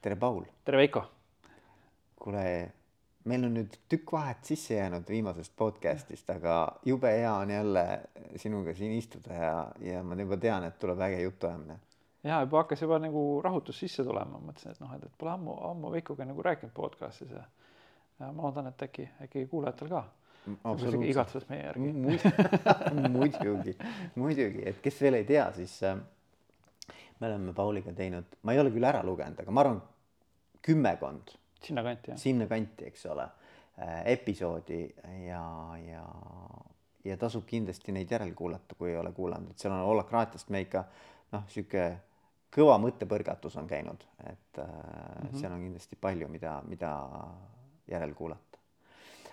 tere, Paul. tere, Veiko. kuule, meil on nüüd tükk vahet sisse jäänud viimasest podcast'ist, aga jube hea on jälle sinuga siin istuda ja, ja ma juba tean, et tuleb äge jutuajamine. ja juba hakkas juba nagu rahutus sisse tulema, mõtlesin, et noh, et, pole ammu, ammu Veikoga nagu rääkinud podcast'is ja, ja ma loodan, et äkki, äkki kuulajatel ka. igatsus meie järgi muidugi, muidugi, et kes veel ei tea, siis äh, me oleme Pauliga teinud, ma ei ole küll ära lugenud, aga ma arvan, kümmekond. sinnakanti, jah. sinnakanti, eks ole, äh, episoodi ja, ja, ja tasub kindlasti neid järele kuulata, kui ei ole kuulanud, et seal on holakraatiast me ikka noh, sihuke kõva mõttepõrgatus on käinud, et äh, mm -hmm. seal on kindlasti palju, mida, mida järele kuulata.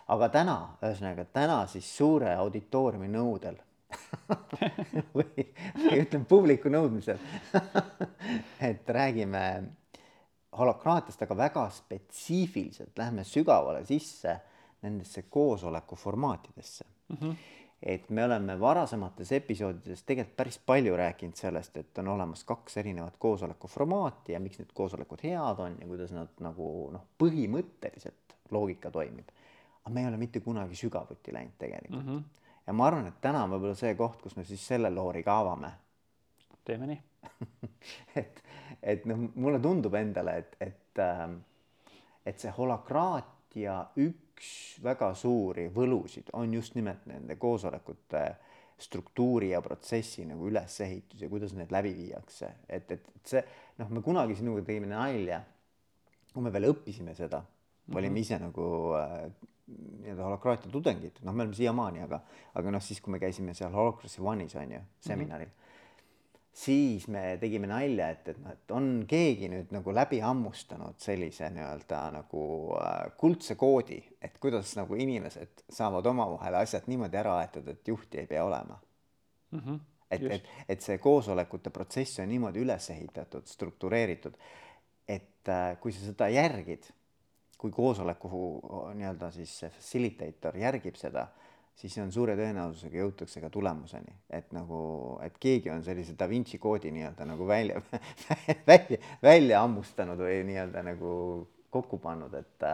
aga täna, ühesõnaga täna siis suure auditooriumi nõudel või, või ütleme publiku nõudmisel et räägime holokraatiast, aga väga spetsiifiliselt, lähme sügavale sisse nendesse koosoleku formaatidesse mm. -hmm. et me oleme varasemates episoodides tegelikult päris palju rääkinud sellest, et on olemas kaks erinevat koosoleku formaati ja miks need koosolekud head on ja kuidas nad nagu noh, põhimõtteliselt loogika toimib. aga me ei ole mitte kunagi sügavuti läinud tegelikult mm. -hmm ja ma arvan, et täna on võib-olla see koht, kus me siis selle loori ka avame. teeme nii et, et noh, mulle tundub endale, et, et, ähm, et see holakraatia üks väga suuri võlusid on just nimelt nende koosolekute struktuuri ja protsessi nagu ülesehitus ja kuidas need läbi viiakse, et, et, see noh, me kunagi sinuga tegime nalja, kui me veel õppisime seda mm, -hmm. olime ise nagu äh, nii-öelda holakraatia tudengid, noh, me oleme siiamaani, aga, aga noh, siis kui me käisime seal Holocracy One'is on ju seminaril mm, -hmm. siis me tegime nalja, et, et noh, et on keegi nüüd nagu läbi hammustanud sellise nii-öelda nagu äh, kuldse koodi, et kuidas nagu inimesed saavad omavahel asjad niimoodi ära aetud, et juhti ei pea olema mm. -hmm. et, et, et see koosolekute protsess on niimoodi üles ehitatud, struktureeritud, et äh, kui sa seda järgid kui koosoleku nii-öelda siis see facilitator järgib seda, siis on suure tõenäosusega jõutakse ka tulemuseni, et nagu, et keegi on sellise Da Vinci koodi nii-öelda nagu välja välja, välja hammustanud või nii-öelda nagu kokku pannud, et,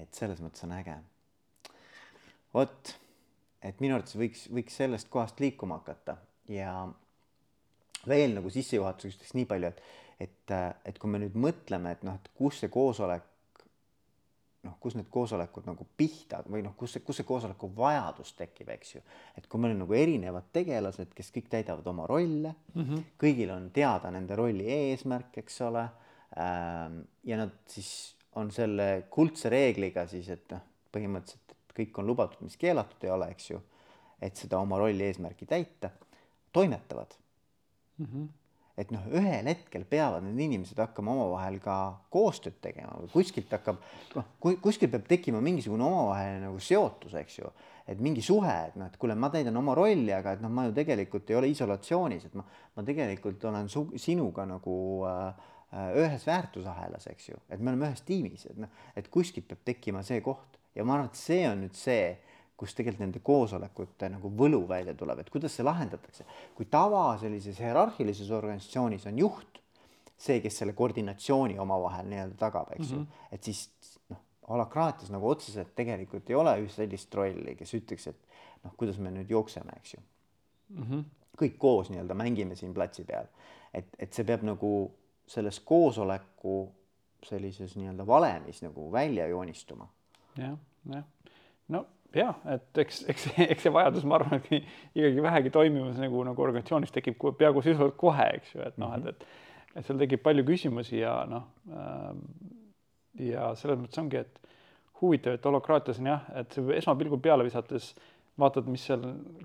et selles mõttes on äge. vot, et minu arvates võiks, võiks sellest kohast liikuma hakata ja veel nagu sissejuhatuseks nii palju, et, et, et kui me nüüd mõtleme, et noh, et kus see koosolek noh, kus need koosolekud nagu pihta või noh, kus see, kus see koosoleku vajadus tekib, eks ju. et kui meil on nagu erinevad tegelased, kes kõik täidavad oma rolle mm, -hmm. kõigil on teada nende rolli eesmärk, eks ole ähm,. ja nad siis on selle kuldse reegliga siis, et noh, põhimõtteliselt, et kõik on lubatud, mis keelatud ei ole, eks ju. et seda oma rolli eesmärki täita, toimetavad mm. -hmm et noh, ühel hetkel peavad need inimesed hakkama omavahel ka koostööd tegema või kuskilt hakkab noh, kuskil peab tekkima mingisugune omavaheline nagu seotus, eks ju, et mingi suhe, et noh, et kuule, ma täidan oma rolli, aga et noh, ma ju tegelikult ei ole isolatsioonis, et ma, ma tegelikult olen su, sinuga nagu äh, ühes väärtusahelas, eks ju, et me oleme ühes tiimis, et noh, et kuskilt peab tekkima see koht. Ja ma arvan, et see on nüüd see kus tegelikult nende koosolekute nagu võlu välja tuleb, et kuidas see lahendatakse. kui tava sellises hierarhilises organisatsioonis on juht, see, kes selle koordinatsiooni omavahel nii-öelda tagab, eks ju mm -hmm., et siis noh, holakraatias nagu otseselt tegelikult ei ole üht sellist rolli, kes ütleks, et noh, kuidas me nüüd jookseme, eks ju mm. -hmm. kõik koos nii-öelda mängime siin platsi peal, et, et see peab nagu selles koosoleku sellises nii-öelda valemis nagu välja joonistuma ja,. jah, jah, no jah, et eks, eks, eks see vajadus, ma arvan, et ikkagi vähegi toimimas nagu, nagu organisatsioonis tekib peaaegu sisuliselt kohe, eks ju, et noh, et, et, et seal tekib palju küsimusi ja noh äh,. ja selles mõttes ongi, et huvitav, et holokraatias on jah, et esmapilgul peale visates vaatad, mis seal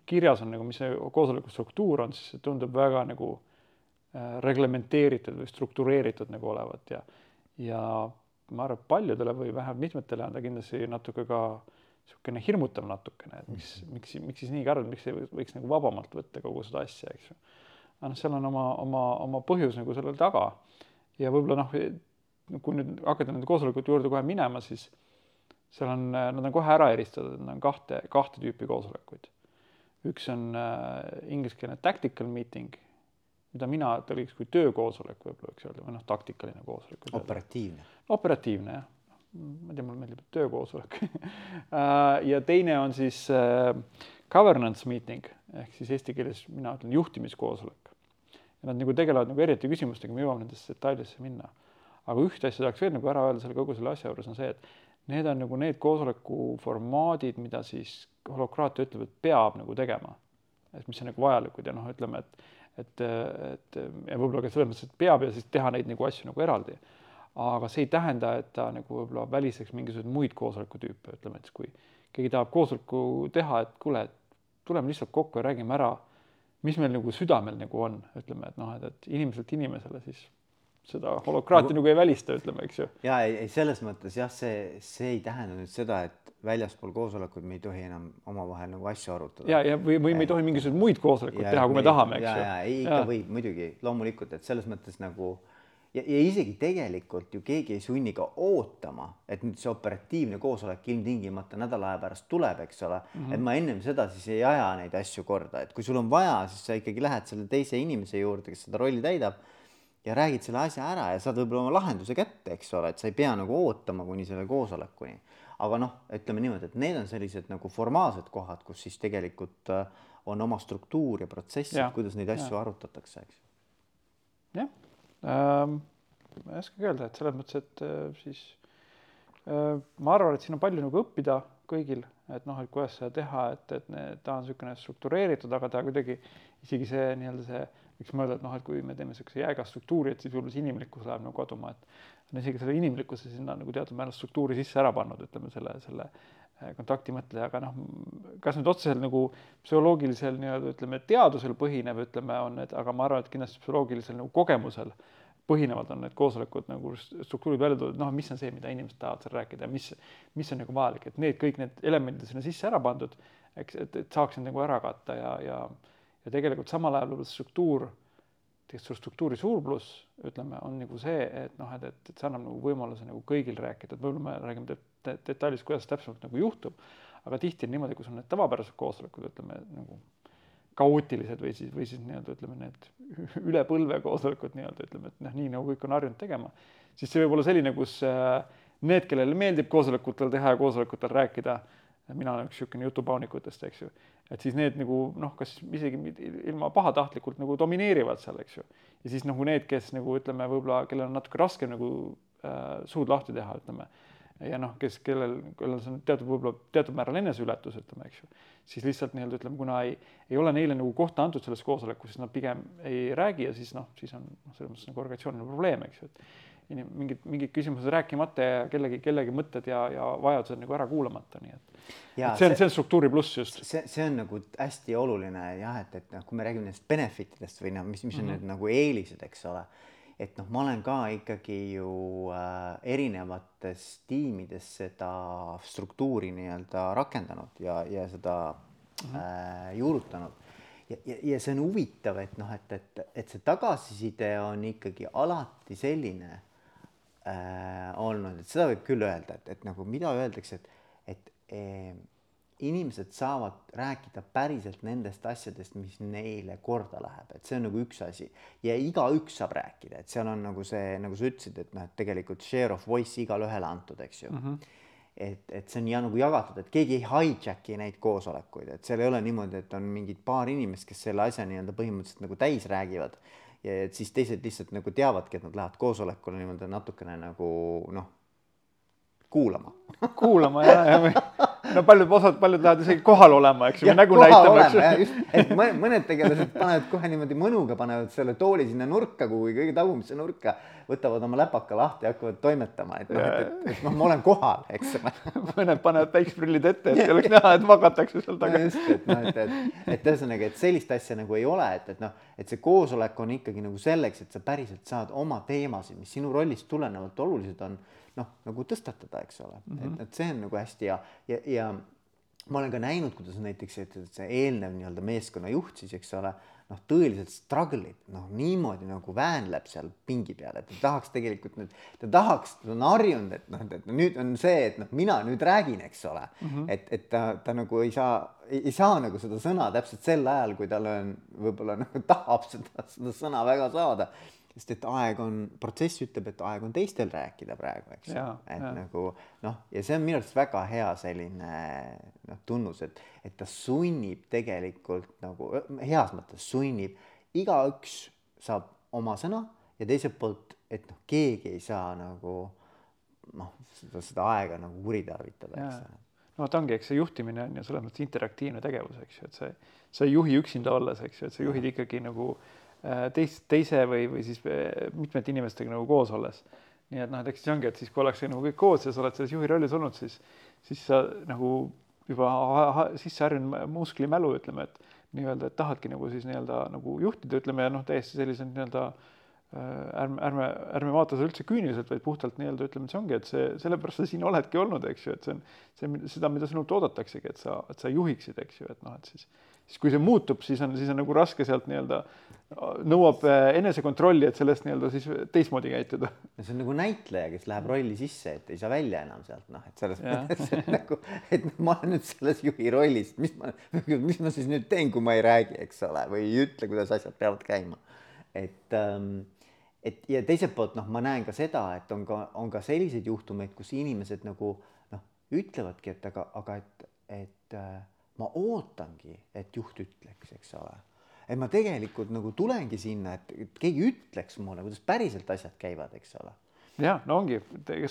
kirjas on nagu, mis see koosoleku struktuur on, siis see tundub väga nagu äh, reglementeeritud või struktureeritud nagu olevat ja, ja ma arvan, et paljudele või vähemalt mitmetele on ta kindlasti natuke ka äh, niisugune hirmutav natukene, et miks -hmm. miks, miks siis nii karm, miks ei võiks nagu vabamalt võtta kogu seda asja, eks ju. aga noh, seal on oma, oma, oma põhjus nagu sellel taga ja võib-olla noh, kui nüüd hakata nende koosolekute juurde kohe minema, siis seal on, nad on kohe ära eristatud, nad on kahte, kahte tüüpi koosolekuid. üks on äh, ingliskeelne tactical meeting mida mina tõlgiks kui töökoosolek võib-olla võiks öelda või noh, taktikaline koosolek. operatiivne. operatiivne jah, ma ei tea, mulle meeldib töökoosolek ja teine on siis äh, governance meeting ehk siis eesti keeles mina ütlen juhtimiskoosolek. ja nad nagu tegelevad nagu eriti küsimustega, me jõuame nendesse detailidesse minna. aga ühte asja tahaks veel nagu ära öelda selle kogu selle asja juures on see, et need on nagu need koosoleku formaadid, mida siis holokraatia ütleb, et peab nagu tegema. et mis on nagu vajalikud ja noh, ütleme, et, et, et ja võib-olla ka selles mõttes, et peab ja siis teha neid nagu asju nagu eraldi. Aga see ei tähenda, et ta nagu võib-olla väliseks mingisuguseid muid koosoleku tüüpe, ütleme, et kui keegi tahab koosoleku teha, et kuule, tuleme lihtsalt kokku ja räägime ära, mis meil nagu südamel nagu on, ütleme, et noh, et, et inimeselt inimesele siis seda holokraati nagu ei välista, ütleme, eks ju. ja ei, ei selles mõttes jah, see, see ei tähenda nüüd seda, et väljaspool koosolekut me ei tohi enam omavahel nagu asju arutada. ja, ja või, või me ei tohi mingisuguseid muid koosolekuid teha, kui me, me tahame, eks ju. ja, ja ei, ikka ja. võib muidugi loomulikult, et selles mõttes nagu ja, ja isegi tegelikult ju keegi ei sunni ka ootama, et nüüd see operatiivne koosolek ilmtingimata nädala aja pärast tuleb, eks ole mm. -hmm. et ma ennem seda siis ei aja neid asju korda, et kui sul on vaja, siis sa ikkagi lähed selle teise inimese juurde, kes seda rolli täidab ja räägid selle asja ära ja saad võib-olla oma lahenduse kätte, eks ole, et sa ei pea nagu ootama kuni selle koosolekuni. aga noh, ütleme niimoodi, et need on sellised nagu formaalsed kohad, kus siis tegelikult äh, on oma struktuur ja protsess, kuidas neid asju ja. arutatakse, eks. jah ähm,, ma ei oskagi öelda, et selles mõttes, et äh, siis äh, ma arvan, et siin on palju nagu õppida kõigil, et noh, et kuidas seda teha, et, et need, ta on niisugune struktureeritud, aga ta kuidagi isegi see nii-öelda see võiks mõelda, et noh, et kui me teeme niisuguse jääga struktuuri, et siis võib-olla see inimlikkus läheb nagu kaduma, et on isegi selle inimlikkuse sinna nagu teatud määral struktuuri sisse ära pannud, ütleme selle, selle kontakti mõtle, aga noh, kas nüüd otseselt nagu psühholoogilisel nii-öelda ütleme, teadusel põhinev, ütleme, on need, aga ma arvan, et kindlasti psühholoogilisel nagu kogemusel põhinevad on need koosolekud nagu struktuurid välja toodud, noh, mis on see, mida inimesed tahavad seal rääkida ja mis, mis on nagu vajalik, et need kõik need elemendid sinna sisse ära pandud, eks, et, et saaksid nagu ära katta ja, ja ja tegelikult samal ajal võib-olla struktuur, tegelikult struktuuri suur pluss, ütleme, on nagu see, et noh, et, et, et see annab nagu võimaluse nagu kõigil rääkida, et võib-olla me räägime det detailist, kuidas täpsemalt nagu juhtub, aga tihti on niimoodi, kus on need tavapärased koosolekud, ütleme nagu kaootilised või siis, või siis nii-öelda ütleme, need üle põlve koosolekud nii-öelda ütleme, et noh, nii nagu kõik on harjunud tegema, siis see võib olla selline, kus äh, need, kellele meeldib koosolekutel teha ja koosolekutel rääkida mina olen üks niisugune jutupaunikutest, eks ju, et siis need nagu noh, kas isegi ilma pahatahtlikult nagu domineerivad seal, eks ju. ja siis nagu need, kes nagu ütleme, võib-olla kellel on natuke raskem nagu äh, suud lahti teha, ütleme, ja noh, kes, kellel, kellel see on teatud võib-olla teatud määral eneseületus, ütleme, eks ju, siis lihtsalt nii-öelda ütleme, kuna ei, ei ole neile nagu kohta antud selles koosolekus, siis nad pigem ei räägi ja siis noh, siis on noh, selles mõttes nagu organisatsiooniline probleem, eks ju, et mingid, mingid küsimused rääkimata ja kellegi, kellegi mõtted ja, ja vajadused nagu ära kuulamata, nii et, see on, see on struktuuri pluss just. see, see on nagu hästi oluline jah, et, et noh, kui me räägime nendest benefit idest või noh, mis, mis on mm -hmm. need nagu eelised, eks ole, et noh, ma olen ka ikkagi ju äh, erinevates tiimides seda struktuuri nii-öelda rakendanud ja, ja seda mm -hmm. äh, juurutanud ja, ja, ja see on huvitav, et noh, et, et, et see tagasiside on ikkagi alati selline äh, olnud, et seda võib küll öelda, et, et nagu mida öeldakse, et, et eh, inimesed saavad rääkida päriselt nendest asjadest, mis neile korda läheb, et see on nagu üks asi. Ja igaüks saab rääkida, et seal on nagu see, nagu sa ütlesid, et noh, et tegelikult share of voice igale ühele antud, eks ju. Mm. -hmm et, et see on ja nagu jagatud, et keegi ei hijack'i neid koosolekuid, et seal ei ole niimoodi, et on mingid paar inimest, kes selle asja nii-öelda põhimõtteliselt nagu täis räägivad ja et siis teised lihtsalt nagu teavadki, et nad lähevad koosolekule niimoodi natukene nagu noh, kuulama. Kuulama ja, ja või no paljud osad, paljud lähevad isegi kohal olema, eks ju, nägu näitama, eks ju. et mõned tegelased panevad kohe niimoodi mõnuga, panevad selle tooli sinna nurka, kuhugi kõige tagumisse nurka, võtavad oma läpaka lahti ja hakkavad toimetama, et noh, et, et, et noh, ma olen kohal, eks ole mõned panevad päikseprillid ette, et ei oleks näha, et magatakse seal taga. just, et noh, et, et, et ühesõnaga, et sellist asja nagu ei ole, et, et noh, et see koosolek on ikkagi nagu selleks, et sa päriselt saad oma teemasid, mis sinu rollist tulenevalt olulised on noh, nagu tõstatada, eks ole. Mm, -hmm. et, et see on nagu hästi hea. Ja, ja ma olen ka näinud, kuidas näiteks, et see eelnev nii-öelda meeskonnajuht siis, eks ole, noh, tõeliselt struggle ib, noh niimoodi nagu väänleb seal pingi peal, et ta tahaks tegelikult nüüd, ta tahaks, ta on harjunud, et noh, et nüüd on see, et noh, mina nüüd räägin, eks ole. Mm, -hmm. et, et ta, ta nagu ei saa, ei saa nagu seda sõna täpselt sel ajal, kui tal on võib-olla nagu tahab seda, seda sõna väga saada sest et aeg on, protsess ütleb, et aeg on teistel rääkida praegu, eks. Ju, et ja. nagu noh, ja see on minu arust väga hea selline noh, tunnus, et, et ta sunnib tegelikult nagu heas mõttes sunnib, igaüks saab oma sõna ja teiselt poolt, et noh, keegi ei saa nagu noh, seda, seda aega nagu kuritarvitada, eks ole. No ta ongi, eks see juhtimine on ju selles mõttes interaktiivne tegevus, eks ju, et sa, sa ei juhi üksinda olles, eks ju, et sa juhid ikkagi nagu Äh, teist, teise või, või siis äh, mitmete inimestega nagu koos olles. nii et noh, et eks siis ongi, et siis kui ollakse nagu kõik koos ja sa oled selles juhi rollis olnud, siis, siis sa nagu juba sisse harjunud musklimälu, ütleme, et nii-öelda, et tahadki nagu siis nii-öelda nagu juhtida, ütleme ja noh, täiesti sellised nii-öelda äh, ärme, ärme, ärme vaata seda üldse küüniliselt, vaid puhtalt nii-öelda ütleme, et see ongi, et see, sellepärast sa siin oledki olnud, eks ju, et see on see, seda, mida sinult oodataksegi, et sa, et sa juhiksid, eks ju, et noh, et siis, siis kui see muutub, siis on, siis on nagu raske sealt nii-öelda nõuab äh, enesekontrolli, et sellest nii-öelda siis teistmoodi käituda. see on nagu näitleja, kes läheb rolli sisse, et ei saa välja enam sealt, noh, et selles mõttes nagu, et ma olen nüüd selles juhi rollis, mis ma, mis ma siis nüüd teen, kui ma ei räägi, eks ole, või ei ütle, kuidas asjad peavad käima. et ähm, et ja teiselt poolt noh, ma näen ka seda, et on ka, on ka selliseid juhtumeid, kus inimesed nagu noh, ütlevadki, et aga, aga et, et äh, ma ootangi, et juht ütleks, eks ole. Et ma tegelikult nagu tulengi sinna, et, keegi ütleks mulle, kuidas päriselt asjad käivad, eks ole. Jah, no ongi.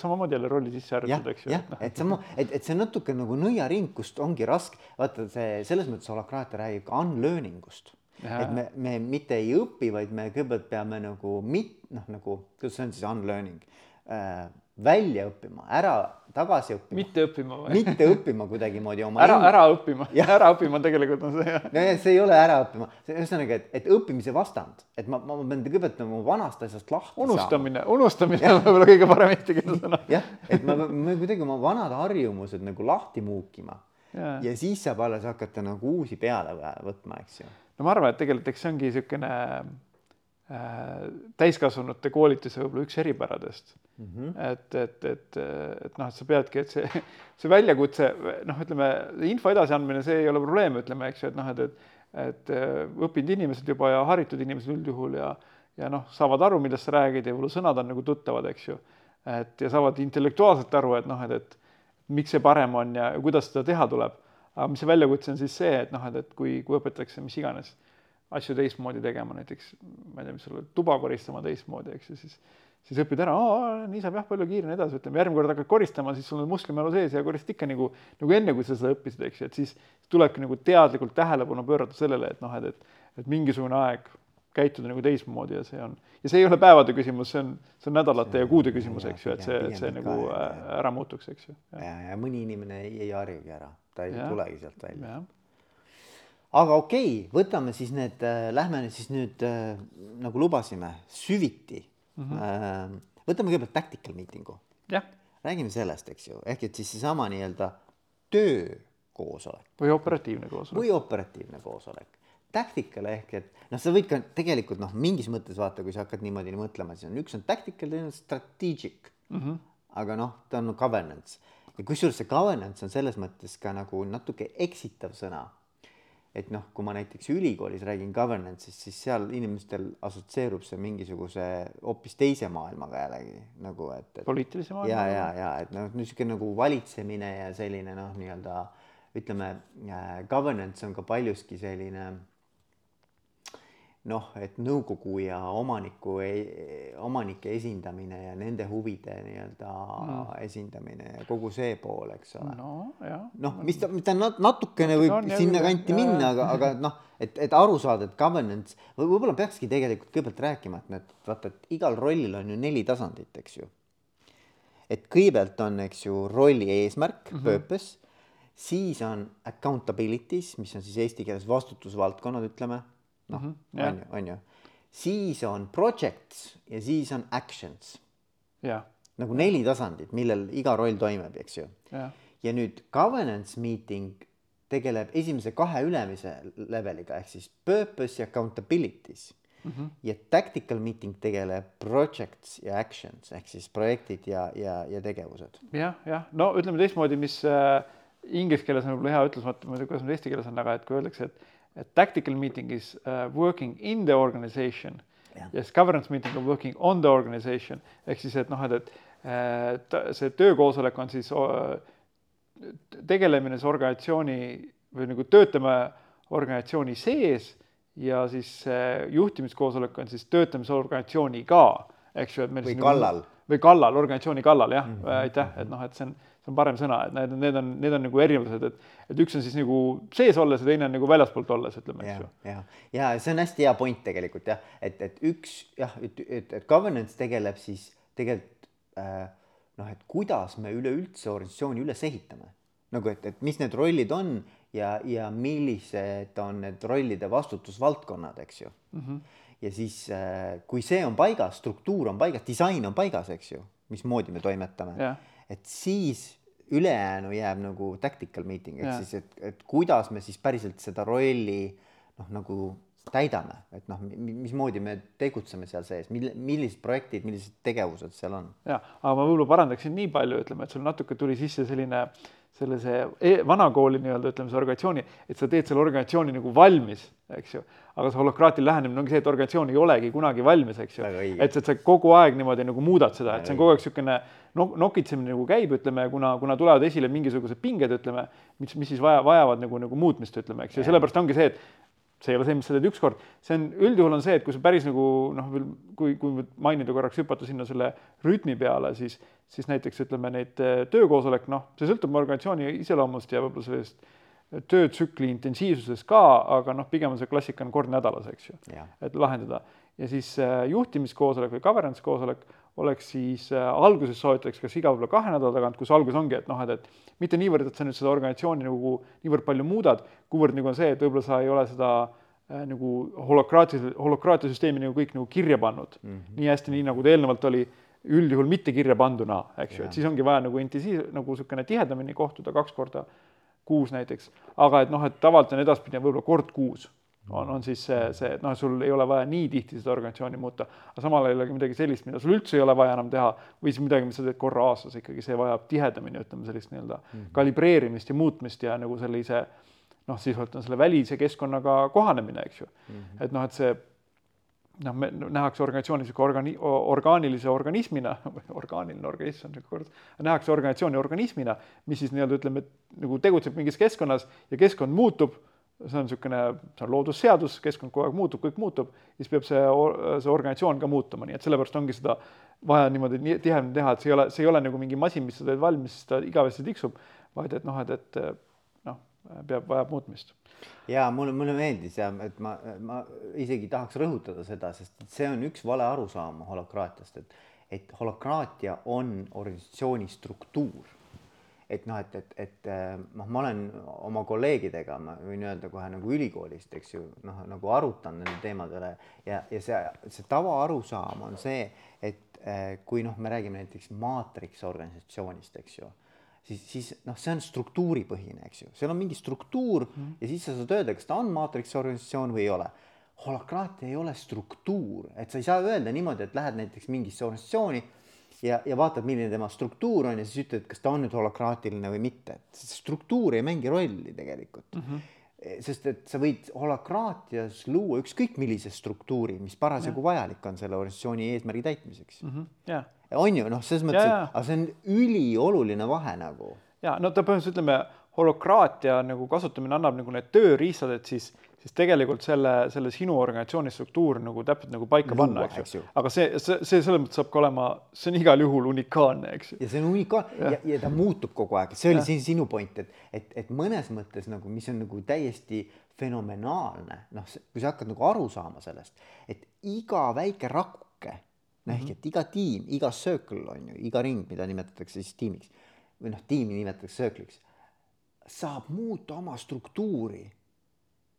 Samamoodi jälle rolli sisse harjutada, eks ju. jah, et sama, et, et see on natuke nagu nõiaring, kust ongi raske, vaata see selles mõttes holakraatia räägib ka unlearning ust. et me, me mitte ei õpi, vaid me kõigepealt peame nagu mit-, noh, nagu, kuidas see on siis unlearning äh, välja õppima, ära tagasi õppima. mitte õppima või? mitte õppima kuidagimoodi oma. ära, ära õppima, ära õppima tegelikult on see jah. no ja see ei ole ära õppima, ühesõnaga, et, et õppimise vastand, et ma, ma pean kõigepealt nagu vanast asjast lahti unustamine, unustamine on võib-olla kõige parem eestikeelne sõna. jah, et ma, ma kuidagi oma vanad harjumused nagu lahti muukima ja. ja siis saab alles hakata nagu uusi peale võtma, eks ju. no ma arvan, et tegelikult eks see ongi niisugune Äh, täiskasvanute koolituse võib-olla üks eripäradest mm. -hmm. et, et, et, et noh, et sa peadki, et see, see väljakutse noh, ütleme info edasiandmine, see ei ole probleem, ütleme, eks ju, et noh, et, et et äh, õppinud inimesed juba ja haritud inimesed üldjuhul ja ja noh, saavad aru, millest sa räägid ja võib-olla sõnad on nagu tuttavad, eks ju. et ja saavad intellektuaalselt aru, et noh, et, et miks see parem on ja kuidas seda teha tuleb. aga mis see väljakutse on siis see, et noh, et, et kui, kui õpetatakse mis iganes asju teistmoodi tegema, näiteks ma ei tea, mis sulle tuba koristama teistmoodi, eks ju, siis siis õpid ära, nii saab jah, palju kiiremini edasi, ütleme järgmine kord hakkad koristama, siis sul on musklimälu sees ja koristad ikka nagu, nagu enne, kui sa seda õppisid, eks ju, et siis tulebki nagu teadlikult tähelepanu pöörata sellele, et noh, et, et, et mingisugune aeg käituda nagu teistmoodi ja see on, ja see ei ole päevade küsimus, see on, see on nädalate see, ja kuude küsimus, eks ju, et see, et see nagu ka, ära muutuks, eks ju. ja, ja mõni inimene ei, ei harjugi ära, ta ei ja. tulegi sealt välja aga okei okay,, võtame siis need äh,, lähme nüüd siis nüüd äh, nagu lubasime, süviti mm. -hmm. Äh, võtame kõigepealt tactical meeting'u. räägime sellest, eks ju, ehk et siis seesama nii-öelda töökoosolek. või operatiivne koosolek. või operatiivne koosolek. Tactical ehk et noh, sa võid ka tegelikult noh, mingis mõttes vaata, kui sa hakkad niimoodi mõtlema, siis on üks on tactical, teine on strategic mm. -hmm. aga noh, ta on governance ja kusjuures see governance on selles mõttes ka nagu natuke eksitav sõna et noh, kui ma näiteks ülikoolis räägin governance'ist, siis seal inimestel assotsieerub see mingisuguse hoopis teise maailmaga jällegi nagu, et, et. poliitilise maailmaga. ja, ja, ja et noh, niisugune nagu valitsemine ja selline noh, nii-öelda ütleme äh, governance on ka paljuski selline noh, et nõukogu ja omaniku, e-, omanike esindamine ja nende huvide nii-öelda mm. esindamine ja kogu see pool, eks ole. noh, mis ta, mis ta natukene võib on, sinnakanti minna, aga, aga noh, et, et aru saada, et governance või võib-olla peakski tegelikult kõigepealt rääkima, et need vaata, et igal rollil on ju neli tasandit, eks ju. et kõigepealt on, eks ju, rolli eesmärk mm, -hmm. purpose, siis on accountabilities, mis on siis eesti keeles vastutusvaldkonnad, ütleme noh mm -hmm., on ju, on ju. siis on projects ja siis on actions. nagu neli tasandit, millel iga roll toimub, eks ju. ja nüüd governance meeting tegeleb esimese kahe ülemise leveliga ehk siis purpose ja accountability's mm. -hmm. ja tactical meeting tegeleb projects ja actions ehk siis projektid ja, ja, ja tegevused. jah, jah, no ütleme teistmoodi, mis äh, inglise keeles on võib-olla hea ütlus, ma ei tea, kuidas nüüd eesti keeles on, aga et kui öeldakse, et tactical meeting is uh, working in the organization. Yeah. yes, governance meeting on working on the organization. Ehk siis, et noh, et, et äh, see töökoosolek on siis uh, tegelemine siis organisatsiooni või nagu töötame organisatsiooni sees ja siis juhtimiskoosolek on siis töötamise organisatsiooniga, eks ju, et meil või nagu, kallal. või kallal, organisatsiooni kallal jah. Mm, -hmm. aitäh, et noh, et see on, see on parem sõna, et need, need on, need on nagu erinevused, et, et üks on siis nagu sees olles ja teine on nagu väljaspoolt olles, ütleme, eks ju. ja, ja see on hästi hea point tegelikult jah, et, et üks jah, et, et, et governance tegeleb siis tegelikult äh, noh, et kuidas me üleüldse organisatsiooni üles ehitame nagu et, et mis need rollid on ja, ja millised on need rollide vastutusvaldkonnad, eks ju mm. -hmm. ja siis, äh, kui see on paigas, struktuur on paigas, disain on paigas, eks ju, mismoodi me toimetame yeah., et siis ülejäänu jääb nagu tactical meeting ehk siis, et, et kuidas me siis päriselt seda rolli noh, nagu täidame, et noh, mismoodi me tegutseme seal sees, mille, millised projektid, millised tegevused seal on? ja, aga ma võib-olla parandaksin nii palju, ütleme, et sul natuke tuli sisse selline äh, sellise e vanakooli nii-öelda ütleme, see organisatsiooni, et sa teed selle organisatsiooni nagu valmis, eks ju. aga see holokraatil lähenemine ongi see, et organisatsioon ei olegi kunagi valmis, eks ju. et, et sa kogu aeg niimoodi nagu muudad seda, et see on kogu aeg niisugune no, nokitsemine nagu käib, ütleme, kuna, kuna tulevad esile mingisugused pinged, ütleme, mis, mis siis vaja, vajavad nagu, nagu muutmist, ütleme, eks ju, sellepärast ongi see, et see ei ole see, mis sa teed ükskord, see on üldjuhul on see, et kui sa päris nagu noh, kui, kui mainida korraks hüpata sinna selle rütmi peale, siis, siis näiteks ütleme neid eh, töökoosolek, noh, see sõltub organisatsiooni iseloomust ja võib-olla sellest töötsükli intensiivsusest ka, aga noh, pigem on see klassika on kord nädalas, eks ju, et lahendada. Ja siis äh, juhtimiskoosolek või governance koosolek oleks siis äh, alguses soovitaks kas iga võib-olla kahe nädala tagant, kus algus ongi, et noh, et, et mitte niivõrd, et sa nüüd seda organisatsiooni nagu niivõrd palju muudad, kuivõrd nagu on see, et võib-olla sa ei ole seda äh, nagu holokraatia, holokraatia süsteemi nagu kõik nagu kirja pannud. Mm -hmm. nii hästi, nii nagu ta eelnevalt oli, üldjuhul mitte kirja panduna, eks ju, et siis ongi vaja nagu intensiiv, nagu niisugune tihedamini kohtuda kaks korda kuus näiteks, aga et noh, et tavaliselt on edaspidi võib-olla kord kuus on, on siis see, see, et noh, sul ei ole vaja nii tihti seda organisatsiooni muuta, aga samal ajal ei ole midagi sellist, mida sul üldse ei ole vaja enam teha või siis midagi, mis sa teed korra aastas ikkagi, see vajab tihedamini, ütleme sellist nii-öelda mm -hmm. kalibreerimist ja muutmist ja nagu sellise noh, sisuliselt on selle välise keskkonnaga kohanemine, eks ju mm. -hmm. et noh, et see noh, me nähakse organisatsiooni niisugune organi-, orgaanilise organismina, orgaaniline organism on niisugune kord, nähakse organisatsiooni organismina, mis siis nii-öelda ütleme, et nagu tegutseb mingis keskkonnas ja keskkond muutub see on niisugune, see on loodusseadus, keskkond kogu aeg muutub, kõik muutub, siis peab see, see organisatsioon ka muutuma, nii et sellepärast ongi seda vaja niimoodi nii tihedamini teha, et see ei ole, see ei ole nagu mingi masin, mis sa teed valmis, siis ta igavesti tiksub, vaid et noh, et, et noh, peab, vajab muutmist. ja mulle, mulle meeldis ja et ma, ma isegi tahaks rõhutada seda, sest see on üks vale arusaam holokraatiast, et, et holokraatia on organisatsiooni struktuur et noh, et, et, et noh, ma olen oma kolleegidega, ma võin öelda kohe nagu ülikoolist, eks ju, noh, nagu arutanud nende teemadele ja, ja see, see tavaarusaam on see, et kui noh, me räägime näiteks maatriks organisatsioonist, eks ju, siis, siis noh, see on struktuuripõhine, eks ju, seal on mingi struktuur mm -hmm. ja siis sa saad öelda, kas ta on maatriks organisatsioon või ei ole holokraatia ei ole struktuur, et sa ei saa öelda niimoodi, et lähed näiteks mingisse organisatsiooni ja, ja vaatad, milline tema struktuur on ja siis ütled, kas ta on nüüd holokraatiline või mitte, et struktuur ei mängi rolli tegelikult mm. -hmm sest et sa võid holokraatias luua ükskõik millise struktuuri, mis parasjagu vajalik on selle organisatsiooni eesmärgi täitmiseks mm. -hmm. Yeah. on ju noh, selles mõttes, et aga see on ülioluline vahe nagu. ja no ta põhimõtteliselt ütleme, holokraatia nagu kasutamine annab nagu need tööriistad, et siis siis tegelikult selle, selle sinu organisatsiooni struktuur nagu täpselt nagu paika Luua, panna, eks ju. aga see, see, see selles mõttes saab ka olema, see on igal juhul unikaalne, eks ju. ja see on unikaalne ja, ja, ja ta muutub kogu aeg, see oli siin sinu point, et, et, et mõnes mõttes nagu, mis on nagu täiesti fenomenaalne, noh, kui sa hakkad nagu aru saama sellest, et iga väike rakuke, noh ehk mhm. et iga tiim, iga circle on ju, iga ring, mida nimetatakse siis tiimiks või noh, tiimi nimetatakse circle'iks, saab muuta oma struktuuri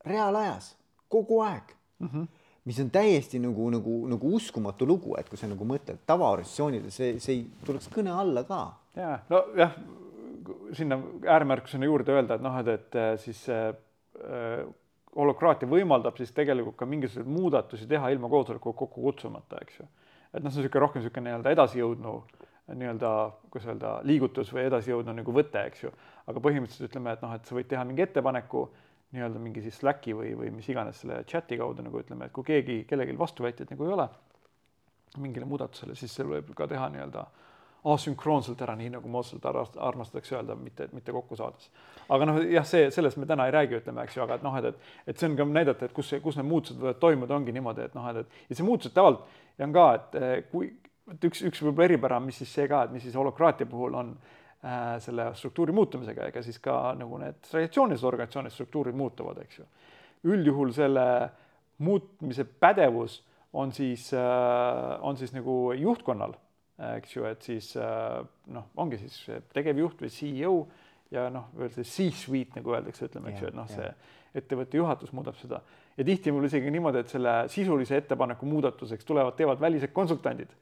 reaalajas, kogu aeg mm. -hmm. mis on täiesti nagu, nagu, nagu uskumatu lugu, et kui sa nagu mõtled tavaorganisatsioonile, see, see ei tuleks kõne alla ka. ja nojah, sinna ääremärkusena juurde öelda, et noh, et, et äh, siis äh, holokraatia võimaldab siis tegelikult ka mingisuguseid muudatusi teha ilma koosoleku kokku kutsumata, eks ju. et noh, see on niisugune rohkem niisugune nii-öelda edasijõudnu nii-öelda, kuidas öelda, liigutus või edasijõudnu nagu võte, eks ju. aga põhimõtteliselt ütleme, et noh, et sa võid teha mingi ettepaneku nii-öelda mingi siis Slacki või, või mis iganes selle chati kaudu nagu ütleme, et kui keegi, kellelgi vastuväiteid nagu ei ole mingile muudatusele, siis seal võib ka teha nii-öelda asünkroonselt ära, nii nagu moodselt armastatakse öelda, mitte, mitte kokku saades. aga noh, jah, see, sellest me täna ei räägi, ütleme, eks ju, aga et noh, et, et, et see on ka näidata, et kus, kus need muutused võivad toimuda, ongi niimoodi, et noh, et, et ja see muutused tavaliselt on ka, et eh, kui, et üks, üks võib-olla eripära, mis siis see ka, et mis siis holokraatia puhul on selle struktuuri muutumisega, ega siis ka nagu need traditsioonilised organisatsioonid struktuurid muutuvad, eks ju. üldjuhul selle muutmise pädevus on siis äh,, on siis nagu juhtkonnal eks ju, et siis äh, noh, ongi siis tegevjuht või CEO ja noh, veel see C-suite nagu öeldakse, ütleme, eks ju, et noh, see ettevõtte juhatus muudab seda ja tihti mul isegi niimoodi, et selle sisulise ettepaneku muudatuseks tulevad, teevad välised konsultandid,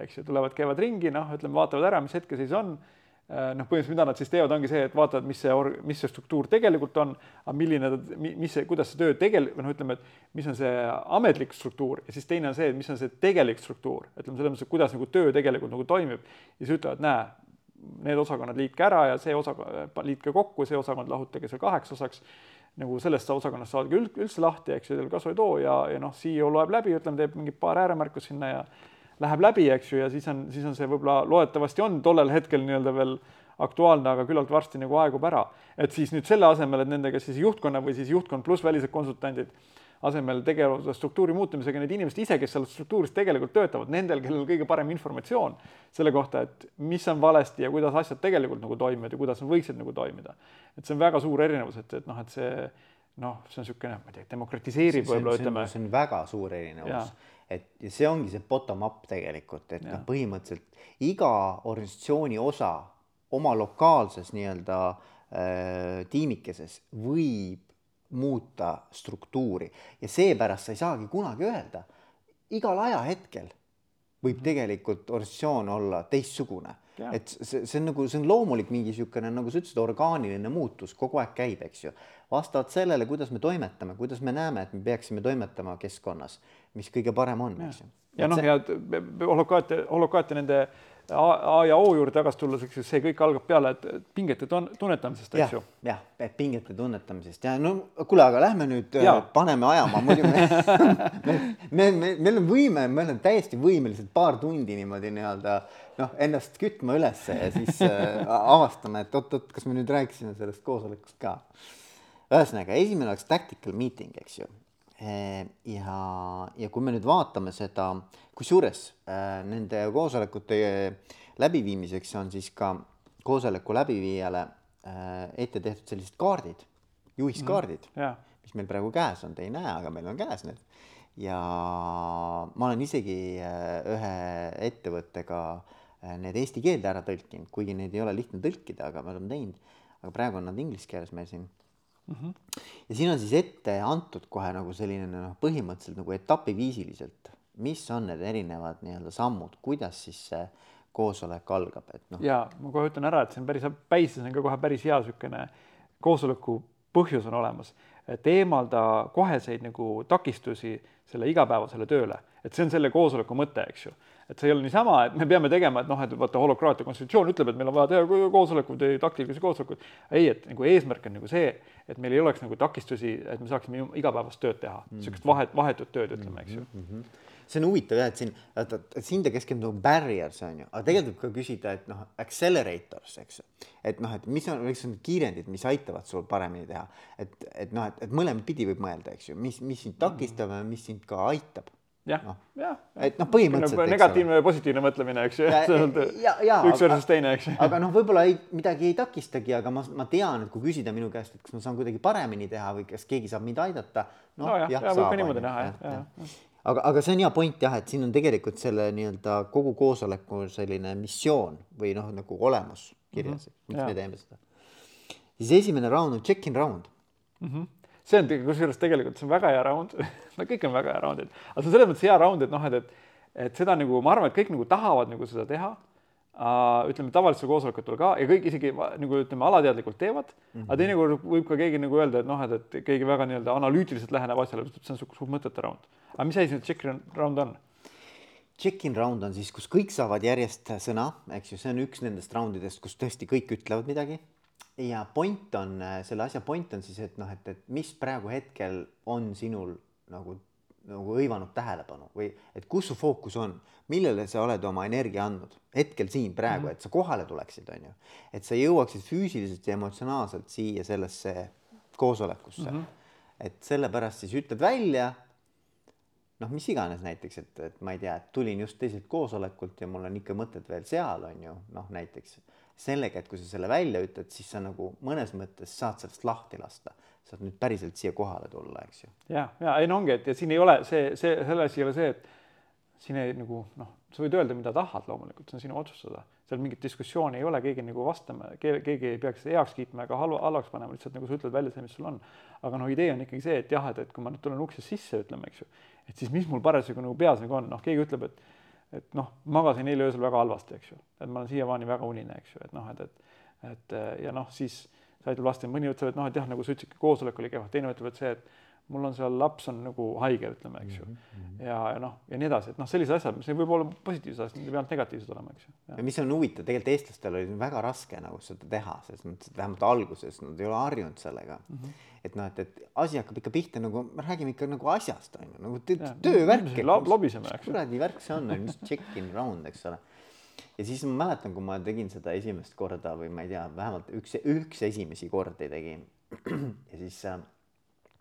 eks ju, tulevad, käivad ringi, noh, ütleme, vaatavad ära, mis hetkeseis on Äh, noh, põhimõtteliselt mida nad siis teevad, ongi see, et vaatavad, mis see, mis see struktuur tegelikult on, aga milline, mis see, kuidas see töö tegel-, või noh, ütleme, et mis on see ametlik struktuur ja siis teine on see, et mis on see tegelik struktuur, ütleme selles mõttes, et kuidas nagu töö tegelikult nagu toimib. ja siis ütlevad, näe, need osakonnad liitke ära ja see osakond, liitke kokku, see osakond lahutage seal kaheks osaks. nagu sellest osakonnast saadagi üldse lahti, eks ju, teil kasu ei too ja, ja noh, CEO loeb läbi, ütleme, teeb mingi paar ääremärkust sinna ja läheb läbi, eks ju, ja siis on, siis on see võib-olla loodetavasti on tollel hetkel nii-öelda veel aktuaalne, aga küllalt varsti nagu aegub ära. et siis nüüd selle asemel, et nendega siis juhtkonna või siis juhtkond pluss välised konsultandid asemel tegelevad struktuuri muutumisega need inimesed ise, kes seal struktuuris tegelikult töötavad, nendel, kellel kõige parem informatsioon selle kohta, et mis on valesti ja kuidas asjad tegelikult nagu toimivad ja kuidas nad võiksid nagu toimida. et see on väga suur erinevus, et, et noh, et see noh, see on niisugune, ma ei tea, demokratiseerib võib-olla ütleme. see on väga suur erinevus et ja see ongi see bottom-up tegelikult, et noh, põhimõtteliselt iga organisatsiooni osa oma lokaalses nii-öelda äh, tiimikeses võib muuta struktuuri ja seepärast sa ei saagi kunagi öelda, igal ajahetkel võib mhm. tegelikult organisatsioon olla teistsugune. et see, see on nagu, see on loomulik mingi niisugune, nagu sa ütlesid, orgaaniline muutus kogu aeg käib, eks ju. vastavalt sellele, kuidas me toimetame, kuidas me näeme, et me peaksime toimetama keskkonnas mis kõige parem on, eks ju. ja noh, ja holokaatia, holokaatia nende A ja O juurde tagasi tulles, eks ju, see kõik algab peale, et pingete tunnetamisest, eks ju. jah, et pingete tunnetamisest ja no kuule, aga lähme nüüd, äh, paneme ajama, muidu me, me, me, me, meil on võime, me oleme täiesti võimelised paar tundi niimoodi nii-öelda noh, ennast kütma ülesse ja siis äh, avastame, et oot-oot, kas me nüüd rääkisime sellest koosolekust ka. ühesõnaga, esimene oleks tactical meeting, eks ju ja, ja kui me nüüd vaatame seda, kusjuures äh, nende koosolekute läbiviimiseks on siis ka koosoleku läbiviijale ette tehtud sellised kaardid, juhiskaardid mm, yeah. mis meil praegu käes on, te ei näe, aga meil on käes need. ja ma olen isegi ühe ettevõttega need eesti keelde ära tõlkinud, kuigi neid ei ole lihtne tõlkida, aga me oleme teinud. aga praegu on nad inglise keeles meil siin mm. -hmm. ja siin on siis ette antud kohe nagu selline noh, põhimõtteliselt nagu etapiviisiliselt, mis on need erinevad nii-öelda sammud, kuidas siis see koosolek algab, et noh. ja ma kohe ütlen ära, et see on päris, Päises on ka kohe päris hea niisugune koosoleku põhjus on olemas, et eemalda koheseid nagu takistusi selle igapäevasele tööle, et see on selle koosoleku mõte, eks ju et see ei ole niisama, et me peame tegema, et noh, et vaata holokraatia konstitutsioon ütleb, et meil on vaja teha koosolekuid, taktikalisi koosolekuid. ei, et nagu eesmärk on nagu see, et meil ei oleks nagu takistusi, et me saaksime igapäevast tööd teha. Mm, niisugust -hmm. vahet, vahetut tööd, ütleme, eks ju. Mm. -hmm see on huvitav jah, et siin, et, et siin ta keskendub nagu barriers on ju, aga tegelikult ka küsida, et noh, accelerators, eks et noh, et mis on, mis on kiirendid, mis aitavad sul paremini teha, et, et noh, et, et mõlemat pidi võib mõelda, eks ju, mis, mis sind takistab ja mis sind ka aitab jah no., jah. et noh, põhimõtteliselt. negatiivne ja positiivne mõtlemine, eks ju. üks versus teine, eks ju. aga noh, võib-olla ei, midagi ei takistagi, aga ma, ma tean, et kui küsida minu käest, et kas ma saan kuidagi paremini teha või kas keegi saab mind aidata. no, no jah, jah, jah, võib ka niimoodi näha, jah, jah aga, aga see on hea point jah, et siin on tegelikult selle nii-öelda kogu koosoleku selline missioon või noh, nagu olemus kirjas mm, -hmm. miks me teeme seda. siis esimene round on check-in round mm. -hmm see on kusjuures tegelikult, see on väga hea round no kõik on väga hea roundid, aga see on selles mõttes hea round, et noh, et, et, et seda nagu ma arvan, et kõik nagu tahavad nagu seda teha. uh, ütleme tavalistel koosolekutel ka ja kõik isegi nagu ütleme, alateadlikult teevad mm, Mhm. -hmm. aga teinekord võib ka keegi nagu öelda, et noh, et, et keegi väga nii-öelda analüütiliselt läheneb asjale, see on suht mõttetu round. aga mis asi see check-in round on? Check-in round on siis, kus kõik saavad järjest sõna, eks ju, see on üks nendest roundidest, kus tõesti kõik ütlevad midagi. Ja point on, selle asja point on siis, et noh, et, et mis praegu hetkel on sinul nagu, nagu hõivanud tähelepanu või et kus su fookus on, millele sa oled oma energia andnud hetkel siin praegu, et sa kohale tuleksid, on ju. et sa jõuaksid füüsiliselt ja emotsionaalselt siia sellesse koosolekusse mm. -hmm. et sellepärast siis ütled välja noh, mis iganes näiteks, et, et ma ei tea, et tulin just teiselt koosolekult ja mul on ikka mõtted veel seal, on ju, noh näiteks sellega, et kui sa selle välja ütled, siis sa nagu mõnes mõttes saad sellest lahti lasta, saad nüüd päriselt siia kohale tulla, eks ju. ja, ja ei no ongi, et ja siin ei ole see, see, selle asi ei ole see, et siin ei nagu noh, sa võid öelda, mida tahad, loomulikult see on sinu otsustada, seal mingit diskussiooni ei ole, keegi nagu vastama, keegi ei peaks heaks kiitma ega halva, halvaks panema, lihtsalt nagu sa ütled välja see, mis sul on. aga noh, idee on ikkagi see, et jah, et, et kui ma nüüd tulen uksest sisse, ütleme, eks ju, et siis mis mul parasjagu nagu peas nagu on, noh, keegi ütleb, et et noh, magasin eile öösel väga halvasti, eks ju, et ma olen siiamaani väga unine, eks ju, et noh, et, et et ja noh, siis sa ütled vastama, mõni ütleb, et noh, et jah, nagu sa ütlesidki, koosolek oli kehva, teine ütleb, et see, et mul on seal laps on nagu haige, ütleme, eks ju mm. -hmm. ja, ja noh, ja nii edasi, et noh, sellised asjad, mis võib olla positiivsed asjad, need ei pea ainult negatiivsed olema, eks ju. ja mis on huvitav, tegelikult eestlastel oli väga raske nagu seda teha, selles mõttes, et vähemalt alguses nad ei ole harjunud sellega mm. -hmm. et noh, et, et asi hakkab ikka pihta nagu, me räägime ikka nagu asjast on ju, nagu töövärk. lobiseme, eks kuradi värk see on, mis check-in round, eks ole ja siis ma mäletan, kui ma tegin seda esimest korda või ma ei tea, vähemalt üks, üks esimesi kordi tegin ja siis äh,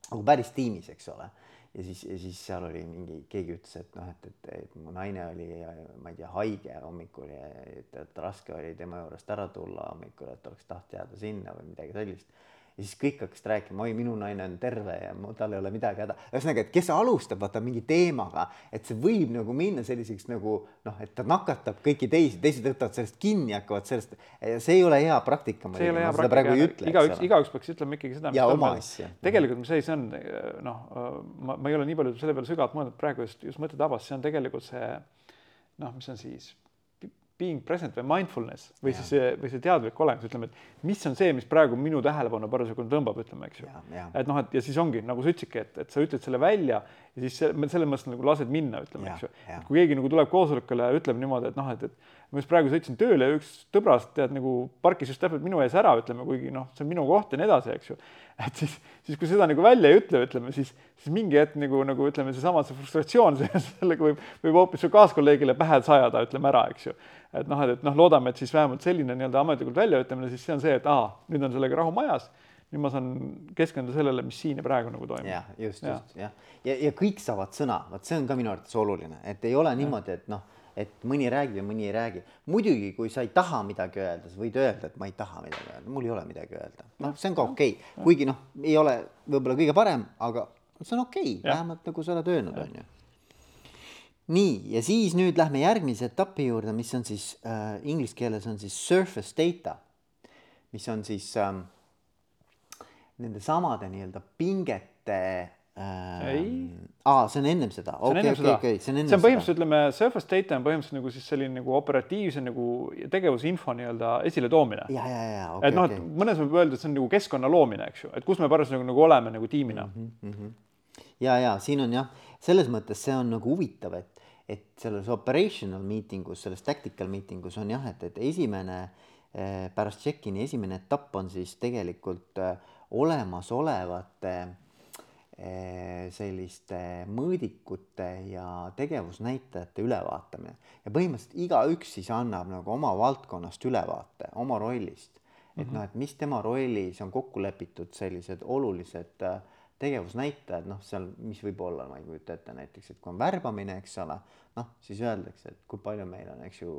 nagu päris tiimis, eks ole. ja siis, ja siis seal oli mingi, keegi ütles, et noh, et, et, et mu naine oli, ma ei tea, haige hommikul ja et, et raske oli tema juurest ära tulla hommikul, et oleks tahtnud jääda sinna või midagi sellist ja siis kõik hakkasid rääkima, oi, minu naine on terve ja tal ei ole midagi häda. ühesõnaga, et kes alustab, vaata mingi teemaga, et see võib nagu minna selliseks nagu noh, et ta nakatab kõiki teisi, teised võtavad sellest kinni, hakkavad sellest, see ei ole hea praktika. see ei ole hea praktika, igaüks, igaüks peaks ütlema ikkagi seda. ja oma asja. tegelikult, mis see on, noh, ma, ma ei ole nii palju selle peale sügavalt mõelnud, praegu just, just mõte tabas, see on tegelikult see noh, mis on siis being present või mindfulness või ja. siis, või see teadlik olemus, ütleme, et mis on see, mis praegu minu tähelepanu parasjagu tõmbab, ütleme, eks ju. et noh, et ja siis ongi nagu sa ütlesidki, et, et sa ütled selle välja ja siis selles mõttes nagu lased minna, ütleme, eks ju. kui keegi nagu tuleb koosolekule ja ütleb niimoodi, et noh, et, et ma just praegu sõitsin tööle ja üks sõbrast tead nagu parkis just täpselt minu ees ära, ütleme, kuigi noh, see on minu koht ja nii edasi, eks ju. et siis, siis kui seda nagu välja ei ütle, ütleme siis, siis mingi hetk nagu, nagu ütleme, seesama see frustratsioon sellega võib, võib hoopis su kaaskolleegile pähe sajada, ütleme ära, eks ju. et noh, et, noh, loodame, et siis vähemalt selline nii-öelda ametlikult väljaütlemine, siis see on see, et aa, nüüd on sellega rahu majas nüüd ma saan keskenduda sellele, mis siin ja praegu nagu toimub. jah, just, just jah, ja, ja kõik saavad sõna, vot see on ka minu arvates oluline, et ei ole niimoodi, et noh et mõni räägib ja mõni ei räägi. muidugi, kui sa ei taha midagi öelda, sa võid öelda, et ma ei taha midagi öelda, mul ei ole midagi öelda. noh, see on ka okei okay., kuigi noh, ei ole võib-olla kõige parem, aga see on okei okay,, vähemalt nagu sa oled öelnud, on ju. nii, ja siis nüüd lähme järgmise etapi juurde, mis on siis äh, inglise keeles on siis surface data, mis on siis ähm, nende samade nii-öelda pingete ei. aa, see on ennem seda. okei, okei, okei, see on ennem seda. see on põhimõtteliselt, ütleme, surface data on põhimõtteliselt nagu siis selline nagu operatiivse nagu tegevusinfo nii-öelda esiletoomine. ja, ja, ja, okei. et noh, et mõnes võib öelda, et see on nagu keskkonna loomine, eks ju, et kus me parasjagu nagu, nagu oleme nagu tiimina mm. -hmm. ja, ja siin on jah, selles mõttes see on nagu huvitav, et, et selles operational meeting us, selles tactical meeting us on jah, et, et esimene eh, pärast check-in'i esimene etapp on siis tegelikult eh, olemasolevate äh, selliste mõõdikute ja tegevusnäitajate ülevaatamine ja põhimõtteliselt igaüks siis annab nagu oma valdkonnast ülevaate oma rollist, et mm -hmm. noh, et mis tema rollis on kokku lepitud sellised olulised äh, tegevusnäitajad, noh, seal, mis võib olla, ma ei kujuta ette näiteks, et kui on värbamine, eks ole, noh, siis öeldakse, et kui palju meil on, eks ju,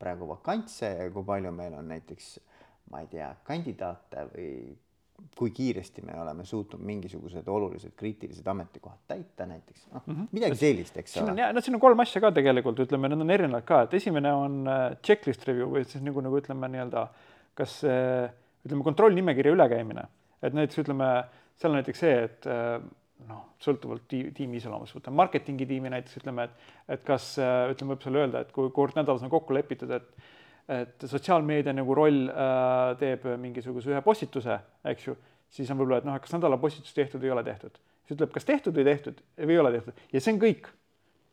praegu vakantse ja kui palju meil on näiteks, ma ei tea, kandidaate või kui kiiresti me oleme suutnud mingisugused olulised kriitilised ametikohad täita näiteks, noh mm -hmm. midagi sellist, eks ole. no siin on kolm asja ka tegelikult, ütleme, need on erinevad ka, et esimene on äh, checklist review või siis nagu, nagu ütleme nii-öelda, kas äh, ütleme, kontrollnimekirja ülekäimine, et näiteks ütleme, seal on näiteks see, et äh, noh, sõltuvalt tiimi iseloomust, võtame marketingi tiimi näiteks ütleme, et, et kas ütleme, võib seal öelda, et kui kord nädalas on kokku lepitud, et et sotsiaalmeedia nagu roll äh, teeb mingisuguse ühe postituse, eks ju, siis on võib-olla, et noh, kas nädala postitus tehtud ei ole tehtud. siis ütleb, kas tehtud või tehtud või ei ole tehtud ja see on kõik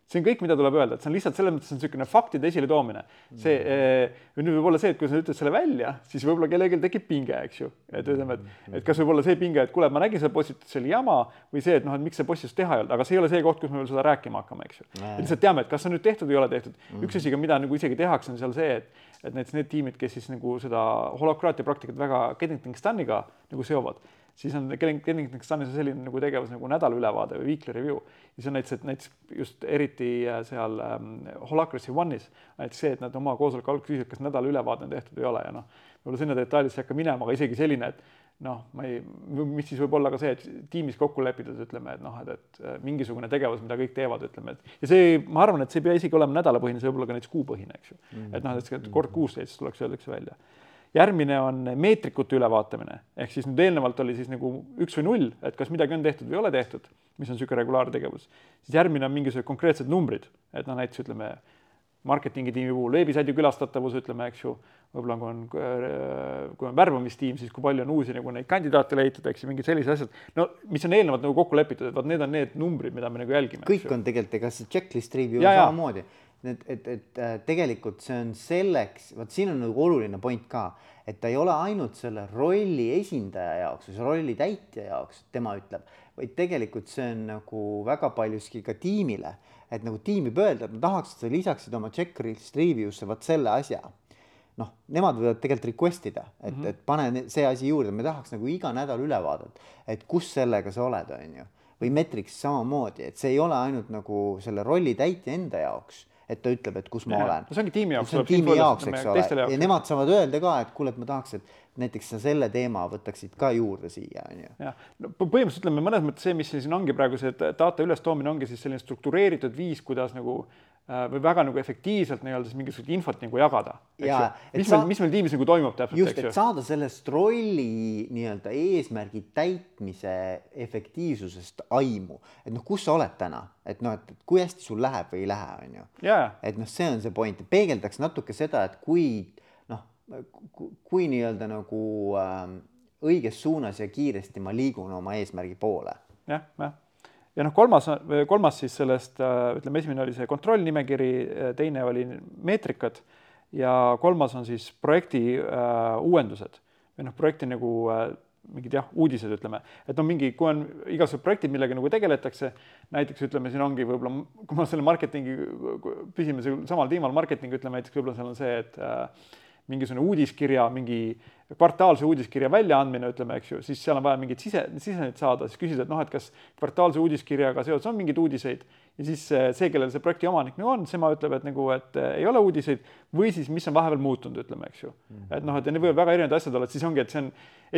see on kõik, mida tuleb öelda, et see on lihtsalt selles mõttes on niisugune faktide esiletoomine. see mm., nüüd võib olla see, et kui sa ütled selle välja, siis võib-olla kellelgi tekib pinge, eks ju. et ütleme, et, et kas võib olla see pinge, et kuule, ma nägin seda postitust, see oli jama või see, et noh, et miks see postitus teha ei olnud, aga see ei ole see koht, kus me veel seda rääkima hakkame, eks ju. lihtsalt teame, et kas see on nüüd tehtud või ei ole tehtud. üks asi ka, mida nagu isegi tehakse, on seal see, et, et näiteks need tiimid, kes siis nagu seda holokraatia praktikat väga Geddington Staniga nagu seovad siis on Kennington Sunis selline nagu tegevus nagu nädalaülevaade või weekly review. ja see on näiteks, et näiteks just eriti äh, seal ähm, Holacracy One'is näiteks see, et nad oma koosoleku alguses küsisid, kas nädalaülevaade on tehtud või ei ole ja noh, võib-olla sinna detailidesse ei hakka minema, aga isegi selline, et noh, ma ei, mis siis võib olla ka see, et tiimis kokku lepitud, ütleme, et noh, et, et äh, mingisugune tegevus, mida kõik teevad, ütleme, et ja see, ma arvan, et see ei pea isegi olema nädalapõhine, see võib olla ka näiteks kuupõhine, eks ju mm. -hmm. et noh, et kord kuus näiteks tuleks, öeldakse välja järgmine on meetrikute ülevaatamine, ehk siis nüüd eelnevalt oli siis nagu üks või null, et kas midagi on tehtud või ei ole tehtud, mis on niisugune regulaartegevus. siis järgmine on mingisugused konkreetsed numbrid, et noh, näiteks ütleme marketingi tiimi puhul veebisaidi külastatavus, ütleme, eks ju, võib-olla kui on, kui on värbamistiim, siis kui palju on uusi nagu neid kandidaate leitud, eks ju, mingid sellised asjad, no mis on eelnevalt nagu kokku lepitud, et vot need on need numbrid, mida me nagu jälgime. kõik on tegelikult, ega see checklist review on samamoodi et, et, et äh, tegelikult see on selleks, vot siin on nagu oluline point ka, et ta ei ole ainult selle rolli esindaja jaoks või rolli täitja jaoks, tema ütleb, vaid tegelikult see on nagu väga paljuski ka tiimile, et nagu tiim võib öelda, et ma tahaks, et sa lisaksid oma checklist review'sse vot selle asja noh, nemad võivad tegelikult request ida, et mm, -hmm. et pane see asi juurde, me tahaks nagu iga nädal ülevaadet, et kus sellega sa oled, on ju. või Metrix samamoodi, et see ei ole ainult nagu selle rolli täitja enda jaoks et ta ütleb, et kus ma ja, olen. no see ongi tiimi jaoks. see on tiimi jaoks, eks ole, ja nemad saavad öelda ka, et kuule, et ma tahaks, et näiteks sa selle teema võtaksid ka juurde siia, on ju. jah, no põhimõtteliselt ütleme mõnes mõttes see, mis siin ongi praegu see data ülestoomine ongi siis selline struktureeritud viis, kuidas nagu Äh, või väga nagu efektiivselt nii-öelda siis mingisugust infot nagu jagada. mis meil, mis meil tiimis nagu toimub täpselt, just, et saada sellest rolli nii-öelda eesmärgi täitmise efektiivsusest aimu, et noh, kus sa oled täna, et noh, et kui hästi sul läheb või ei lähe, on ju. et noh, see on see point, peegeldaks natuke seda, et kui noh, kui nii-öelda nagu äh, õiges suunas ja kiiresti ma liigun oma eesmärgi poole ja,. jah, jah ja noh, kolmas, kolmas siis sellest, ütleme, esimene oli see kontrollnimekiri, teine oli meetrikad ja kolmas on siis projekti äh, uuendused. Või noh, projekti nagu äh, mingid jah, uudised, ütleme, et no mingi, kui on igasugused projektid, millega nagu tegeletakse, näiteks ütleme, siin ongi võib-olla, kui ma selle marketingi, püsime samal teemal, marketing, ütleme näiteks võib-olla seal on see, et äh, mingisugune uudiskirja, mingi kvartaalse uudiskirja väljaandmine, ütleme, eks ju, siis seal on vaja mingit sise, sisendit saada, siis küsida, et noh, et kas kvartaalse uudiskirjaga seoses on mingeid uudiseid ja siis eh, see, kellel see projekti omanik nagu on, tema ütleb, et nagu, et eh, ei ole uudiseid või siis, mis on vahepeal muutunud, ütleme, eks ju mm. -hmm. et noh, et need võivad väga erinevad asjad olla, et siis ongi, et see on,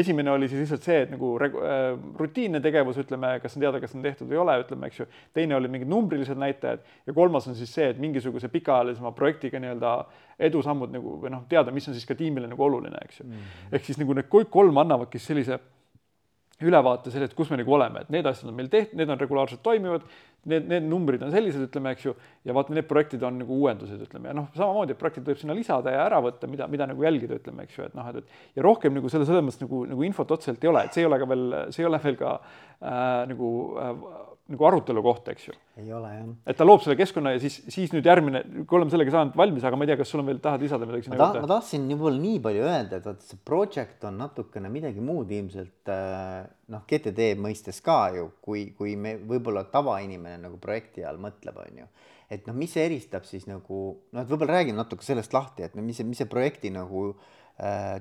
esimene oli siis lihtsalt see, et nagu äh, rutiinne tegevus, ütleme, kas on teada, kas on tehtud või ei ole, ütleme, eks ju. teine oli mingid numbrilised näitajad ja kolmas on siis see, et mingisuguse pikaajalisema projektiga nii-öelda edusammud nagu või noh, teada, mis on siis ka tiimile nagu oluline, eks ju mm. -hmm. ehk siis nagu need kõik kolm annavadki sellise ülevaate sellest, kus me nagu oleme, et need asjad on meil tehtud, need on regulaarselt toimivad, need, need numbrid on sellised, ütleme, eks ju, ja vaata, need projektid on nagu uuendused, ütleme, ja noh, samamoodi, et projektid võib sinna lisada ja ära võtta, mida, mida nagu jälgida, ütleme, eks ju, et noh, et, et ja rohkem nagu selle, selles mõttes nagu, nagu infot otseselt ei ole, et see ei ole ka veel, see ei ole veel ka äh, nagu äh, nagu arutelu koht, eks ju. ei ole jah. et ta loob selle keskkonna ja siis, siis nüüd järgmine, kui oleme sellega saanud valmis, aga ma ei tea, kas sul on veel, tahad lisada midagi sinna juurde? ma tahtsin võib-olla nii palju öelda, et vot see project on natukene midagi muud ilmselt äh, noh, GTD mõistes ka ju, kui, kui me võib-olla tavainimene nagu projekti all mõtleb, on ju. et noh, mis see eristab siis nagu noh, et võib-olla räägime natuke sellest lahti, et no mis see, mis see projekti nagu Äh,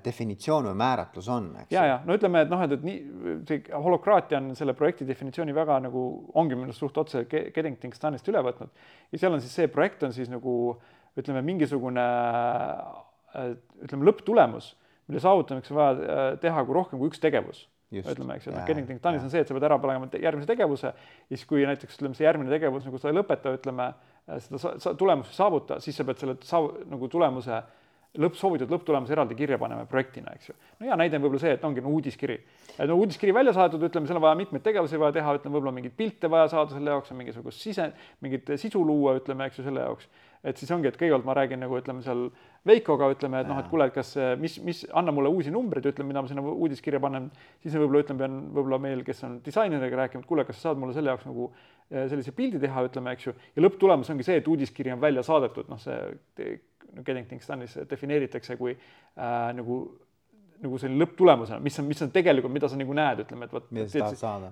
definitsioon või määratlus on, eks. ja, ja no ütleme, et noh, et, et nii see holokraatia on selle projekti definitsiooni väga nagu ongi minu arust suht otse Geddington Stanist üle võtnud. Ja seal on siis see projekt on siis nagu ütleme, mingisugune äh, ütleme, lõpptulemus, mille saavutamiseks on vaja äh, teha kui rohkem kui üks tegevus. ütleme, eks ju, noh, Geddington Stanis on see, et sa pead ära panema järgmise tegevuse. Ja siis, kui näiteks ütleme, see järgmine tegevus nagu sa ei lõpeta, ütleme, seda tulemust ei saavuta, siis sa pead selle saav, nagu tulemuse lõpp, soovitud lõpptulemus eraldi kirja paneme projektina, eks ju. no hea näide on võib-olla see, et ongi no uudiskiri. et no uudiskiri välja saadetud, ütleme, seal on vaja mitmeid tegevusi vaja teha, ütleme, võib-olla mingeid pilte vaja saada selle jaoks, mingisugust sise, mingit sisu luua, ütleme, eks ju, selle jaoks. et siis ongi, et kõigepealt ma räägin nagu ütleme seal Veikoga, ütleme, et noh, et kuule, et kas, mis, mis, anna mulle uusi numbreid, ütleme, mida ma sinna uudiskirja panen. siis võib-olla ütleme, pean võib-olla meil, kes on disaineriga rääkinud, kuule, kas sa saad mulle selle jaoks nagu sellise pildi teha, ütleme, eks ju. ja lõpptulemus ongi see, et uudiskiri on välja saadetud, noh, see Getting Things Done'is defineeritakse kui äh, nagu nagu selline lõpptulemusena, mis on, mis on tegelikult, mida sa nagu näed, ütleme, et vot.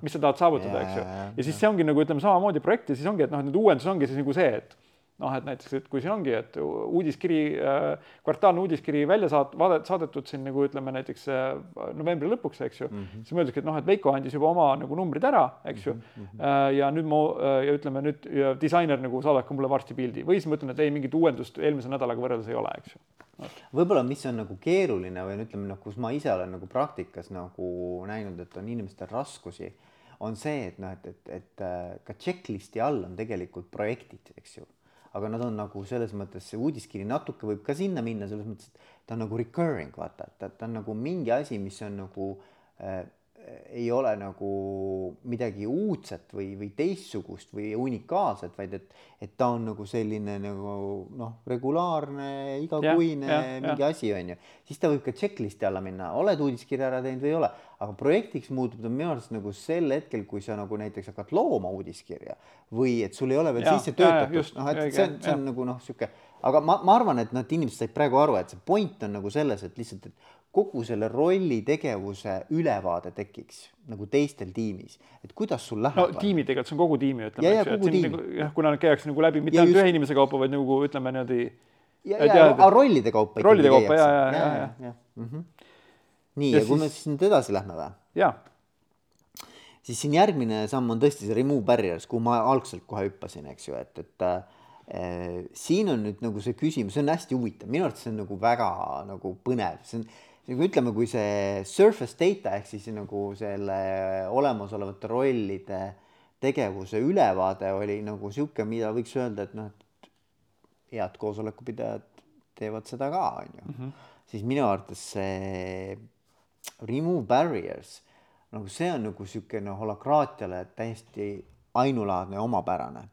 mis sa tahad saavutada, eks ju. ja siis see ongi nagu ütleme samamoodi projekt ja siis ongi, et noh, nüüd uuendus ongi siis nagu see, et noh, et näiteks, et kui siin ongi, et uudiskiri äh,, kvartaalne uudiskiri välja saat-, vaadet-, saadetud siin nagu ütleme näiteks äh, novembri lõpuks, eks ju mm, -hmm. siis mõeldakse, et noh, et Veiko andis juba oma nagu numbrid ära, eks ju mm. -hmm. Ja nüüd ma ja ütleme nüüd ja disainer nagu saadab ka mulle varsti pildi või siis ma ütlen, et ei, mingit uuendust eelmise nädalaga võrreldes ei ole, eks ju no.. võib-olla, mis on nagu keeruline või ütleme noh, kus ma ise olen nagu praktikas nagu näinud, et on inimestel raskusi on see, et noh, et, et, et ka checklist'i all on tegelikult projektid, eks ju aga nad on nagu selles mõttes, see uudiskiri natuke võib ka sinna minna, selles mõttes, et ta on nagu recurring, vaata, et ta, ta on nagu mingi asi, mis on nagu äh, ei ole nagu midagi uudset või, või teistsugust või unikaalset, vaid et, et ta on nagu selline nagu noh, regulaarne, igakuine ja, ja, mingi ja. asi on ju. siis ta võib ka checklist'i alla minna, oled uudiskirja ära teinud või ei ole, aga projektiks muutub ta minu arust nagu sel hetkel, kui sa nagu näiteks hakkad looma uudiskirja või et sul ei ole veel ja, sisse töötatud, noh, et see on, see on ja. nagu noh, sihuke, aga ma, ma arvan, et noh, et inimesed said praegu aru, et see point on nagu selles, et lihtsalt, et kogu selle rolli tegevuse ülevaade tekiks nagu teistel tiimis, et kuidas sul läheb. no tiimi tegelikult, see on kogu tiimi, ütleme, et siin nagu jah, kuna nad käiakse nagu läbi mitte ainult ühe inimese kaupa, vaid nagu ütleme niimoodi. ja, ja, ja rollide kaupa. rollide kaupa ja, ja, ja, ja, ja. Mm -hmm. nii, ja, ja kui me siis nüüd edasi lähme või? jaa. siis siin järgmine samm on tõesti see remove barriers, kuhu ma algselt kohe hüppasin, eks ju, et, et äh, siin on nüüd nagu see küsimus, see on hästi huvitav, minu arvates see on nagu väga nagu põnev, see on nagu ütleme, kui see surface data ehk siis nagu selle olemasolevate rollide tegevuse ülevaade oli nagu sihuke, mida võiks öelda, et noh, et head koosolekupidajad teevad seda ka, on ju mm. -hmm. siis minu arvates see remove barriers nagu see on nagu siukene holakraatiale täiesti ainulaadne ja omapärane.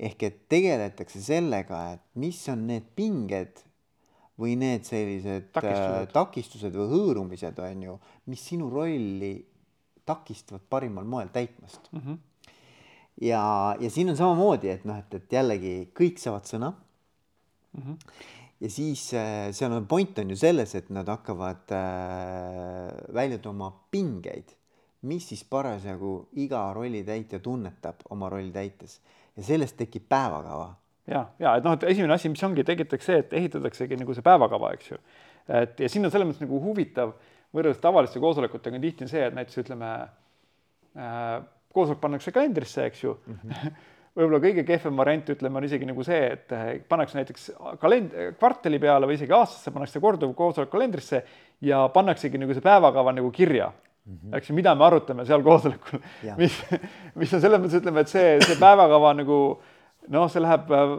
ehk et tegeletakse sellega, et mis on need pinged või need sellised takistused, äh, takistused või hõõrumised on ju, mis sinu rolli takistavad parimal moel täitmast mm. -hmm. ja, ja siin on samamoodi, et noh, et, et jällegi kõik saavad sõna mm. -hmm. ja siis äh, seal on point on ju selles, et nad hakkavad äh, välja tooma pingeid, mis siis parasjagu iga rollitäitja tunnetab oma rolli täites ja sellest tekib päevakava ja, ja et noh, et esimene asi, mis ongi, tegitatakse see, et ehitataksegi nagu see päevakava, eks ju. et ja siin on selles mõttes nagu huvitav võrreldes tavaliste koosolekutega on tihti see, et näiteks ütleme äh,, koosolek pannakse kalendrisse, eks ju mm. -hmm. võib-olla kõige kehvem variant, ütleme, on isegi nagu see, et äh, pannakse näiteks kalend-, kvartali peale või isegi aastasse pannakse korduv koosolek kalendrisse ja pannaksegi nagu see päevakava nagu kirja mm, -hmm. eks ju, mida me arutame seal koosolekul, mis, mis on selles mõttes, ütleme, et see, see päevakava nagu noh, see läheb äh,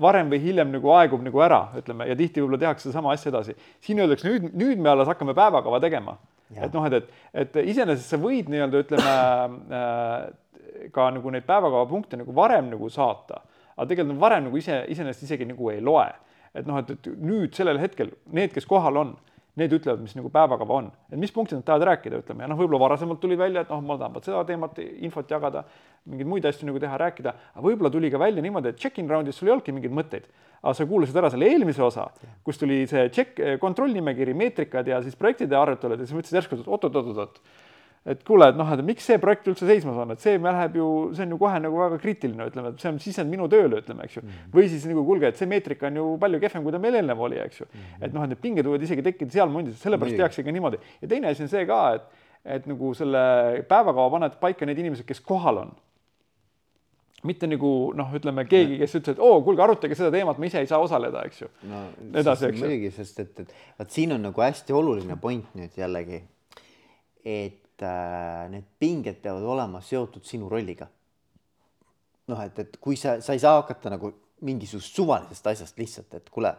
varem või hiljem nagu aegub nagu ära, ütleme, ja tihti võib-olla tehakse sama asja edasi. siin öeldakse nüüd, nüüd me alles hakkame päevakava tegema. et noh, et, et, et iseenesest sa võid nii-öelda ütleme äh, ka nagu neid päevakavapunkte nagu varem nagu saata, aga tegelikult varem nagu ise, iseenesest isegi nagu ei loe. et noh, et, et nüüd sellel hetkel need, kes kohal on need ütlevad, mis nagu päevakava on, et mis punktid nad tahavad rääkida, ütleme, ja noh, võib-olla varasemalt tuli välja, et noh, ma tahan seda teemat, infot jagada, mingeid muid asju nagu teha, rääkida, aga võib-olla tuli ka välja niimoodi, et check-in round'is sul ei olnudki mingeid mõtteid. aga sa kuulasid ära selle eelmise osa, kus tuli see check, kontrollnimekiri, meetrikad ja siis projektide arutelud ja siis mõtlesid järsku, et oot-oot-oot-oot et kuule, et noh, et miks see projekt üldse seisma on, et see läheb ju, see on ju kohe nagu väga kriitiline, ütleme, et see on sisend minu tööle, ütleme, eks ju mm. -hmm. või siis nagu kuulge, et see meetrika on ju palju kehvem, kui ta meil eelnev oli, eks ju mm. -hmm. et noh, et need pinged võivad isegi tekkida seal momendis, sellepärast tehakse ka niimoodi. ja teine asi on see ka, et, et nagu selle päevakava paned paika need inimesed, kes kohal on mitte nagu noh, ütleme keegi, kes ütles, et oo, kuulge, arutage seda teemat, ma ise ei saa osaleda, eks ju no,. edasi, eks ju. muidugi, sest et, et vot siin on nagu hästi oluline point nüüd jällegi, et need pinged peavad olema seotud sinu rolliga. noh, et, et kui sa, sa ei saa hakata nagu mingisugust suvalisest asjast lihtsalt, et kuule,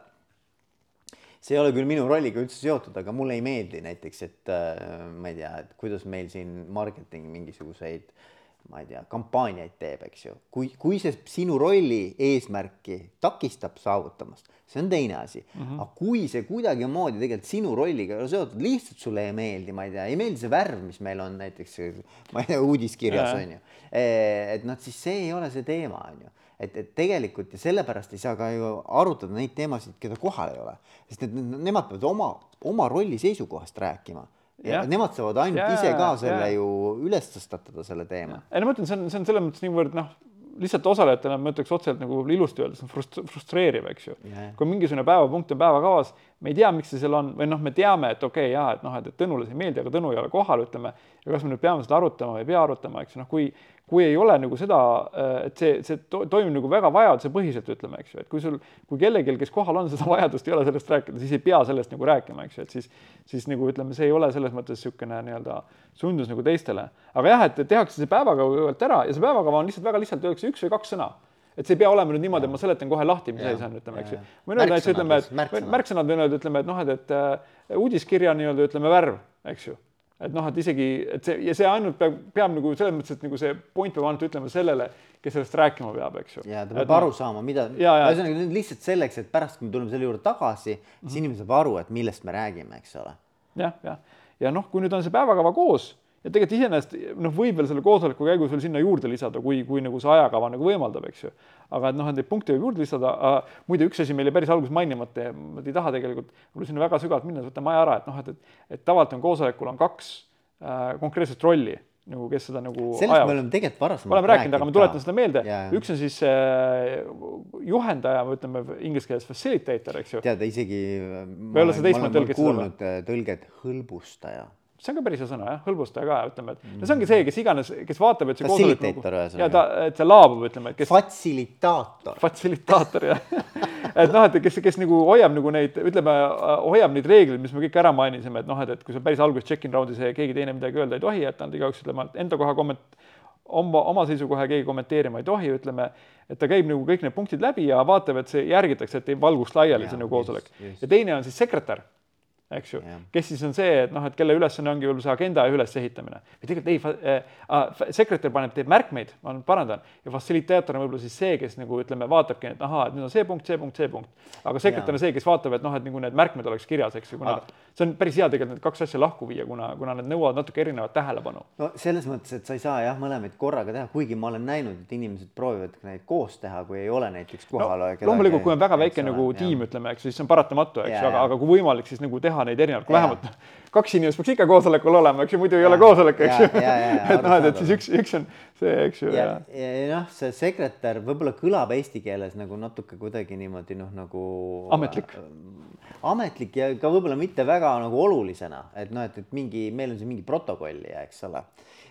see ei ole küll minu rolliga üldse seotud, aga mulle ei meeldi näiteks, et äh, ma ei tea, et kuidas meil siin marketing mingisuguseid ma ei tea, kampaaniaid teeb, eks ju. kui, kui see sinu rolli eesmärki takistab saavutamast, see on teine asi mm. -hmm. aga kui see kuidagimoodi tegelikult sinu rolliga ei ole seotud, lihtsalt sulle ei meeldi, ma ei tea, ei meeldi see värv, mis meil on näiteks, ma ei tea, uudiskirjas on ju. et noh, siis see ei ole see teema, on ju et, et tegelikult ja sellepärast ei saa ka ju arutada neid teemasid, keda kohal ei ole, sest et nemad peavad oma, oma rolli seisukohast rääkima ja, ja nemad saavad ainult ja, ise ka selle ja. ju üles tõstatada, selle teema. ei no ma ütlen, see on, see on selles mõttes niivõrd noh, lihtsalt osalejatele ma ütleks otseselt nagu ilusti öeldes on frust-, frustreeriv, eks ju. kui mingisugune päevapunkt on päevakavas, me ei tea, miks see seal on või noh, me teame, et okei okay,, jaa, et noh, et Tõnule see ei meeldi, aga Tõnu ei ole kohal, ütleme, ja kas me nüüd peame seda arutama või ei pea arutama, eks ju, noh, kui kui ei ole nagu seda, et see, see to toimub nagu väga vajadusepõhiselt, ütleme, eks ju, et kui sul, kui kellelgi, kes kohal on, seda vajadust ei ole sellest rääkida, siis ei pea sellest nagu rääkima, eks ju, et siis, siis nagu ütleme, see ei ole selles mõttes niisugune nii-öelda sundus nagu teistele. aga jah, et tehakse see päevakava kõigepealt ära ja see päevakava on lihtsalt väga lihtsalt öeldakse üks või kaks sõna. Et see ei pea olema nüüd niimoodi, et ma seletan kohe lahti, mis asi see on, ütleme, eks ju. võin öelda näiteks ütleme, et märksõnad võin öelda, ütleme, et noh, et, et uh, uudiskirja nii-öelda ütleme värv, eks ju et noh, et isegi, et see ja see ainult peab, peab nagu selles mõttes, et nagu see point peab ainult ütlema sellele, kes sellest rääkima peab, eks ju. ja ta peab et, aru saama, mida, ühesõnaga lihtsalt selleks, et pärast, kui me tuleme selle juurde tagasi, siis mm -hmm. inimene saab aru, et millest me räägime, eks ole ja,. jah, jah, ja noh, kui nüüd on see päevakava koos ja tegelikult iseenesest noh, võib veel selle koosoleku käigus veel sinna juurde lisada, kui, kui nagu see ajakava nagu võimaldab, eks ju. aga et noh, et neid punkte võib juurde lisada, muide, üks asi meil jäi päris alguses mainimata ja ma ei taha tegelikult võib-olla sinna väga sügavalt minna, võtame aja ära, et noh, et, et, et tavaliselt on koosolekul on kaks äh, konkreetset rolli nagu kes seda nagu sellest ajavad. me oleme tegelikult varasemalt oleme rääkinud, aga ma tuletan seda meelde, üks on siis äh, juhendaja, või ütleme inglise keeles facilitator, eks ju. tead, isegi ma, ma, ma olen kuulnud tõlget hõlbustaja see on ka päris hea sõna jah, hõlbustaja ka, ütleme, et no see ongi see, kes iganes, kes vaatab, et see koosolek nagu, ja ta, et see laabub, ütleme, et kes. Fatsilitaator. Fatsilitaator jah et noh, et kes, kes nagu hoiab nagu neid, ütleme, hoiab neid reegleid, mis me kõik ära mainisime, et noh, et, et kui sa päris alguses check-in raundis keegi teine midagi öelda ei tohi, et nad igaüks ütleme enda koha komment-, oma, oma seisukoha keegi kommenteerima ei tohi, ütleme, et ta käib nagu kõik need punktid läbi ja vaatab, et see järgitakse, et ei valguks laiali see nagu koosolek. ja teine on siis sekretär eks ju, kes siis on see, et noh, et kelle ülesanne ongi võib-olla see agenda ülesehitamine. või tegelikult ei äh,, sekretär paneb, teeb märkmeid, ma parandan, ja fassilitaator on võib-olla siis see, kes nagu ütleme, vaatabki, et ahaa, et nüüd on see punkt, see punkt, see punkt. aga sekretär on see, kes vaatab, et noh, et nagu need märkmed oleks kirjas, eks ju, kuna aga... see on päris hea tegelikult need kaks asja lahku viia, kuna, kuna need nõuavad natuke erinevat tähelepanu. no selles mõttes, et sa ei saa jah, mõlemaid korraga teha, kuigi ma olen näinud, et inimesed proovivad neid koos teha, kui ei ole näiteks kohal no,. loomulikult, kui on väga väike nagu tiim, ütleme, eks siis see on paratamatu, eks aga, aga kui võimalik, siis nagu teha neid erinevalt, kui vähemalt kaks inimest peaks ikka koosolekul olema, eks ju, muidu ei ja, ole koosolek, eks ju. et noh, et siis üks, üks on see, eks ju. ja, ja, ja noh, see sekretär võib-olla kõlab eesti keeles nagu natuke kuidagi niimoodi noh, nagu. ametlik äh, ametlik ja ka võib-olla mitte väga nagu olulisena, et noh, et, et mingi, meil on siin mingi protokollija, eks ole.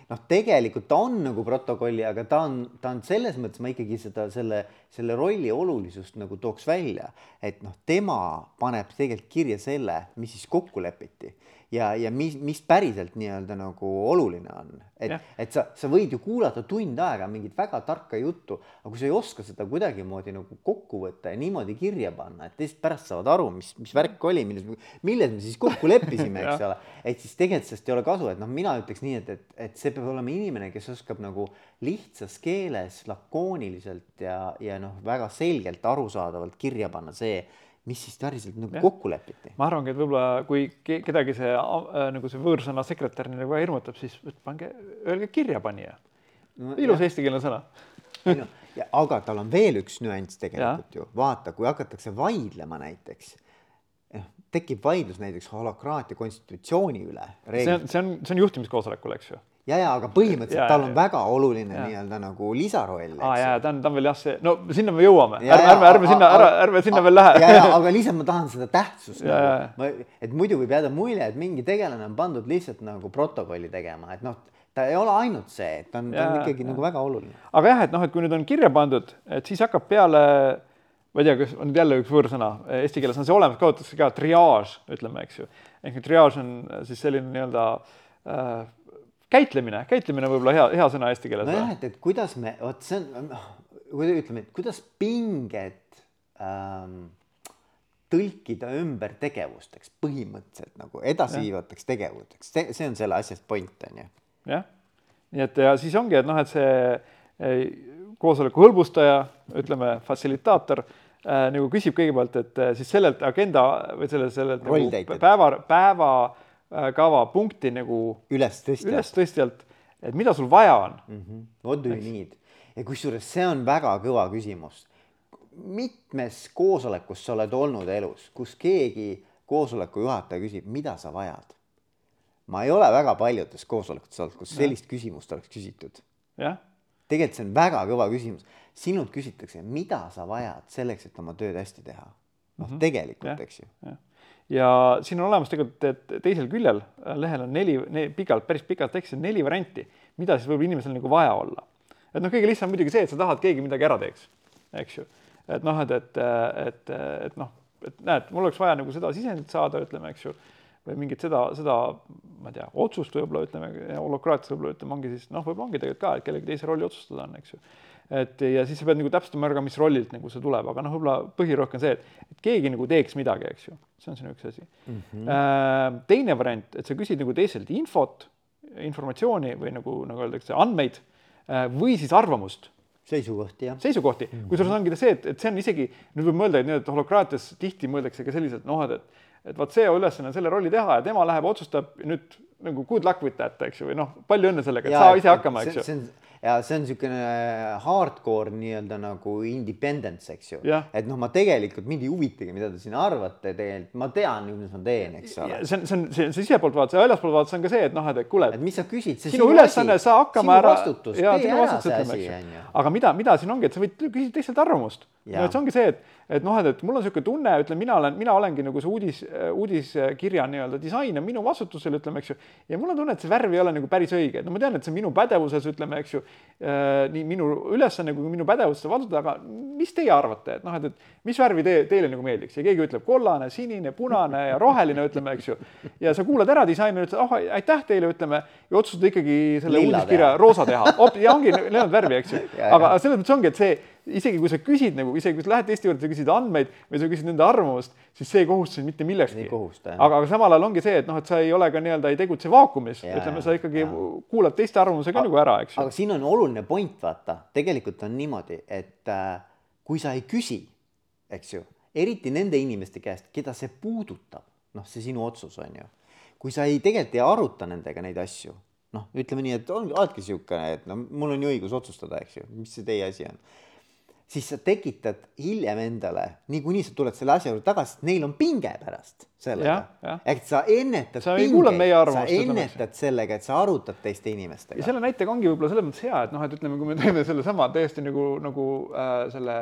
noh, tegelikult ta on nagu protokolli, aga ta on, ta on selles mõttes ma ikkagi seda, selle, selle rolli olulisust nagu tooks välja, et noh, tema paneb tegelikult kirja selle, mis siis kokku lepiti ja, ja mis, mis päriselt nii-öelda nagu oluline on. et, et sa, sa võid ju kuulata tund aega mingit väga tarka juttu, aga kui sa ei oska seda kuidagimoodi nagu kokku võtta ja niimoodi kirja panna, et teised pärast saavad aru, mis, mis värk oli, milles, milles me siis kokku leppisime, eks ole. et siis tegelikult sellest ei ole kasu, et noh, mina ütleks nii, et, et, et see peab olema inimene, kes oskab nagu lihtsas keeles lakooniliselt ja, ja noh, väga selgelt arusaadavalt kirja panna see mis siis päriselt nagu ja. kokku lepiti? ma arvangi, et võib-olla kui kedagi see äh, nagu see võõrsõna sekretär nagu hirmutab, siis pange, öelge kirjapanija no,. ilus eestikeelne sõna no, ja, aga tal on veel üks nüanss tegelikult ja. ju, vaata, kui hakatakse vaidlema näiteks noh, tekib vaidlus näiteks holokraatia konstitutsiooni üle. see on, see on, see on juhtimiskoosolekul, eks ju ja, ja aga põhimõtteliselt ja, tal on ja, väga oluline nii-öelda nagu lisaroll. aa ja, ta on, ta on veel jah, see, no sinna me jõuame, ärme, ärme, ärme sinna, ära, ärme sinna veel lähe. aga lihtsalt ma tahan seda tähtsust nagu, et muidu võib jääda mulje, et mingi tegelane on pandud lihtsalt nagu protokolli tegema, et noh, ta ei ole ainult see, et ta on, ta on ikkagi ja. nagu väga oluline. aga jah, et noh, et kui nüüd on kirja pandud, et siis hakkab peale ma ei tea, kas on jälle üks võõrsõna, eesti keeles on see olemas, kasutatakse ka triaaž, ütleme, eks ju. ehk triaaž on siis selline nii-öelda äh, käitlemine, käitlemine võib-olla hea, hea sõna eesti keeles. nojah, et, et kuidas me, vot see on, ütleme, et kuidas pinged ähm, tõlkida ümber tegevusteks põhimõtteliselt nagu edasiviivateks tegevusteks, see, see on selle asjast point on ju. jah, nii et ja siis ongi, et noh, et see eh, koosoleku hõlbustaja, ütleme, fassilitaator äh, nagu küsib kõigepealt, et äh, siis sellelt agenda või selle, sellelt nagu Rolltäitjad. päeva, päevakava punkti nagu ülestõstjad ülestõstjalt, et mida sul vaja on mm. -hmm. What do you need? ja kusjuures see on väga kõva küsimus. mitmes koosolekus sa oled olnud elus, kus keegi koosoleku juhataja küsib, mida sa vajad? ma ei ole väga paljudes koosolekutes olnud, kus sellist küsimust oleks küsitud. tegelikult see on väga kõva küsimus. sinult küsitakse, mida sa vajad selleks, et oma tööd hästi teha. noh, tegelikult, Jah. eks ju. Ja siin on olemas tegelikult, teisel küljel äh, lehel on neli, neli pikalt, päris pikalt tekstis on neli varianti, mida siis võib inimesel nagu vaja olla. et noh, kõige lihtsam muidugi see, et sa tahad, keegi midagi ära teeks, eks ju. et noh, et, et, et, et noh, et näed, mul oleks vaja nagu seda sisendit saada, ütleme, eks ju, või mingit seda, seda, ma ei tea, otsust võib-olla ütleme, holokraatias võib-olla ütleme, ongi siis noh, võib-olla ongi tegelikult ka, et kellegi teise rolli otsustada on, eks ju. Et ja siis sa pead nagu täpsustama ära ka, mis rollilt nagu see tuleb, aga noh, võib-olla põhirõhk on see, et, et keegi nagu teeks midagi, eks ju, see on sinu üks asi mm. -hmm. teine variant, et sa küsid nagu teiselt infot, informatsiooni või nagu, nagu öeldakse, andmeid äh, või siis arvamust seisukohti jah. seisukohti mm -hmm., kusjuures ongi see, et, et see on isegi, nüüd võib mõelda, et nii-öelda holokraatias tihti mõeldakse ka selliselt, noh, et, et vot see ülesanne on selle rolli teha ja tema läheb, otsustab nüüd nagu good luck with that, eks ju, või noh, palju õnne sellega, et saa ise hakkama, eks ju. Ja see on niisugune hardcore nii-öelda nagu independence, eks ju. Jah. et noh, ma tegelikult mind ei huvitagi, mida te siin arvate, tegelikult ma tean ju, mis ma teen, eks ole. see on, see on, see on sisepoolt vaadates ja väljastpoolt vaadates on ka see, et noh, et kuule, et mis sa küsid, see sinu ülesanne, saa hakkama ära. vastutus, tee ära see asi, on ju. aga mida, mida siin ongi, et sa võid küsida teistelt arvamust. Jaa. et see ongi see, et, et noh, et, et mul on niisugune tunne, ütleme, mina olen, mina olengi nagu see uudis, uudiskirja nii-öelda disain on minu vastutusel, ütleme, eks ju. ja mul on tunne, et see värv ei ole nagu päris õige, et no ma tean, et see on minu pädevuses, ütleme, eks ju äh,. nii minu ülesanne kui minu pädevus seda vastutada, aga mis teie arvate, et noh, et, et mis värvi te, teile nagu meeldiks ja keegi ütleb kollane, sinine, punane ja roheline, ütleme, eks ju. ja sa kuulad ära disaini, ütled, oh aitäh teile, ütleme ja otsustad ikkagi selle Lilla uudiskirja teha. roosa teha. ja ongi lennud värvi, eks ju. Aga selles mõttes ongi, et see isegi kui sa küsid nagu isegi kui sa lähed testi juurde, sa küsid andmeid või sa küsid nende arvamust, siis see ei kohusta sind mitte millekski aga, aga samal ajal ongi see, et noh, et sa ei ole ka nii-öelda ei tegutse vaakumis, ütleme, sa ikkagi ja. kuulad teiste arvamuse ka nagu ära, eks ju aga. siin on oluline point, vaata, tegelikult on niimoodi, et äh, kui sa ei küsi, eks ju, eriti nende inimeste käest, keda see puudutab, noh, see sinu otsus on ju. kui sa ei, tegelikult ei aruta nendega neid asju, noh, ütleme nii, et on, oledki niisugune, et no mul on ju õigus otsustada, eks ju, mis see teie asi on siis sa tekitad hiljem endale, niikuinii sa tuled selle asja juurde tagasi, et neil on pinge pärast sellega ehk sa ennetad Sa ei kuulanud meie sa arvamust, ju. ennetad sellega, et sa arutad teiste inimestega ja. selle näitega ongi võib-olla selles mõttes hea, et noh, et ütleme, kui me teeme sellesama täiesti nagu, nagu äh, selle